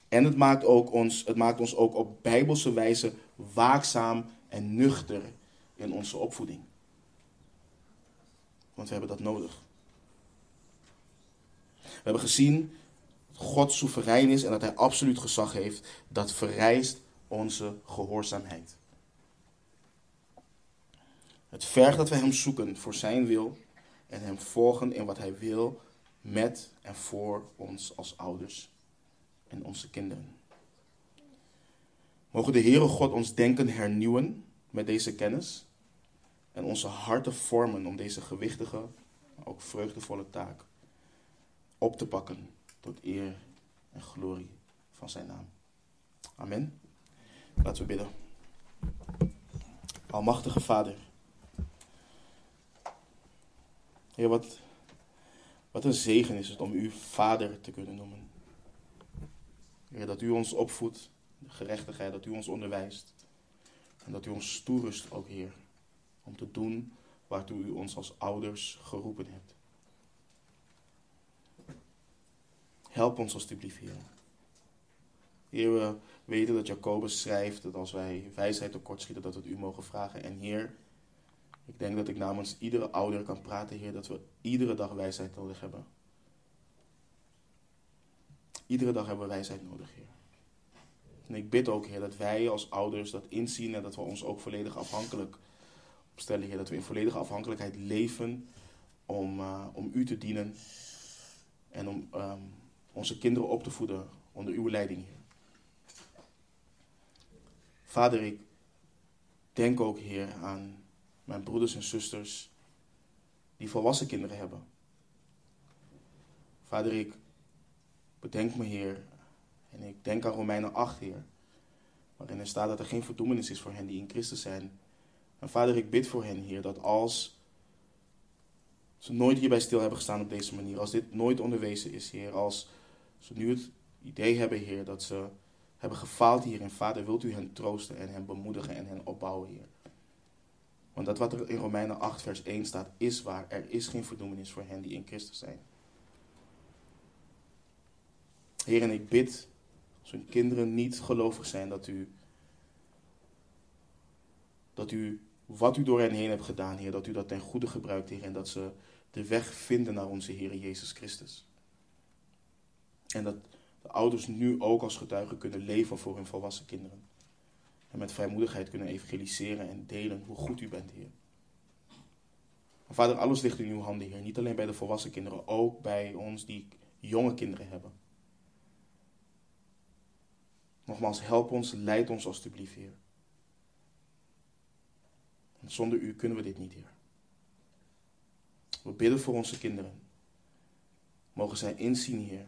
En het maakt, ook ons, het maakt ons ook op bijbelse wijze waakzaam en nuchter in onze opvoeding. Want we hebben dat nodig. We hebben gezien dat God soeverein is en dat Hij absoluut gezag heeft. Dat vereist onze gehoorzaamheid. Het vergt dat we Hem zoeken voor Zijn wil en Hem volgen in wat Hij wil met en voor ons als ouders en onze kinderen. Mogen de Heere God ons denken hernieuwen met deze kennis en onze harten vormen om deze gewichtige, maar ook vreugdevolle taak op te pakken tot eer en glorie van zijn naam. Amen. Laten we bidden. Almachtige Vader. Heer, wat, wat een zegen is het om u Vader te kunnen noemen. Heer, dat u ons opvoedt, de gerechtigheid, dat u ons onderwijst. En dat u ons toerust ook, Heer, om te doen waartoe u ons als ouders geroepen hebt. Help ons alstublieft, Heer. Heer, we weten dat Jacobus schrijft dat als wij wijsheid tekortschieten, dat we het u mogen vragen. En Heer, ik denk dat ik namens iedere ouder kan praten, Heer, dat we iedere dag wijsheid nodig hebben. Iedere dag hebben we wijsheid nodig, Heer. En ik bid ook, Heer, dat wij als ouders dat inzien en dat we ons ook volledig afhankelijk opstellen, Heer. Dat we in volledige afhankelijkheid leven om, uh, om U te dienen en om um, onze kinderen op te voeden onder Uw leiding, Heer. Vader, ik denk ook, Heer, aan mijn broeders en zusters die volwassen kinderen hebben. Vader, ik bedenk me, Heer, en ik denk aan Romeinen 8, Heer, waarin er staat dat er geen verdoemenis is voor hen die in Christus zijn. En Vader, ik bid voor hen, Heer, dat als ze nooit hierbij stil hebben gestaan op deze manier, als dit nooit onderwezen is, Heer, als ze nu het idee hebben, Heer, dat ze hebben gefaald hierin, Vader, wilt u hen troosten en hen bemoedigen en hen opbouwen, Heer. Want dat wat er in Romeinen 8, vers 1 staat, is waar. Er is geen verdoemenis voor hen die in Christus zijn. Heer, en ik bid, als hun kinderen niet gelovig zijn, dat u, dat u wat u door hen heen hebt gedaan, Heer, dat u dat ten goede gebruikt, Heer, en dat ze de weg vinden naar onze Heer Jezus Christus. En dat de ouders nu ook als getuigen kunnen leven voor hun volwassen kinderen. En met vrijmoedigheid kunnen evangeliseren en delen hoe goed u bent, Heer. Vader, alles ligt in uw handen, Heer. Niet alleen bij de volwassen kinderen, ook bij ons die jonge kinderen hebben. Nogmaals, help ons, leid ons alstublieft, Heer. En zonder u kunnen we dit niet, Heer. We bidden voor onze kinderen. Mogen zij inzien, Heer,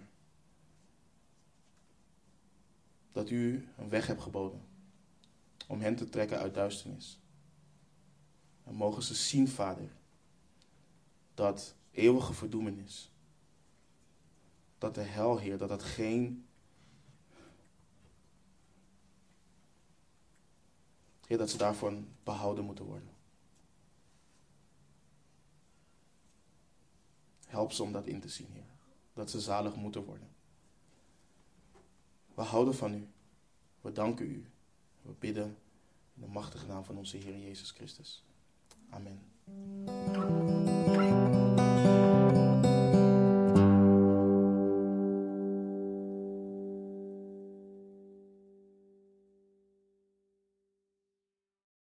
dat u een weg hebt geboden om hen te trekken uit duisternis. En mogen ze zien, Vader, dat eeuwige verdoemenis, dat de hel, Heer, dat dat geen. Heer, dat ze daarvan behouden moeten worden. Help ze om dat in te zien, Heer. Dat ze zalig moeten worden. We houden van u. We danken u. We bidden in de machtige naam van onze Heer Jezus Christus. Amen.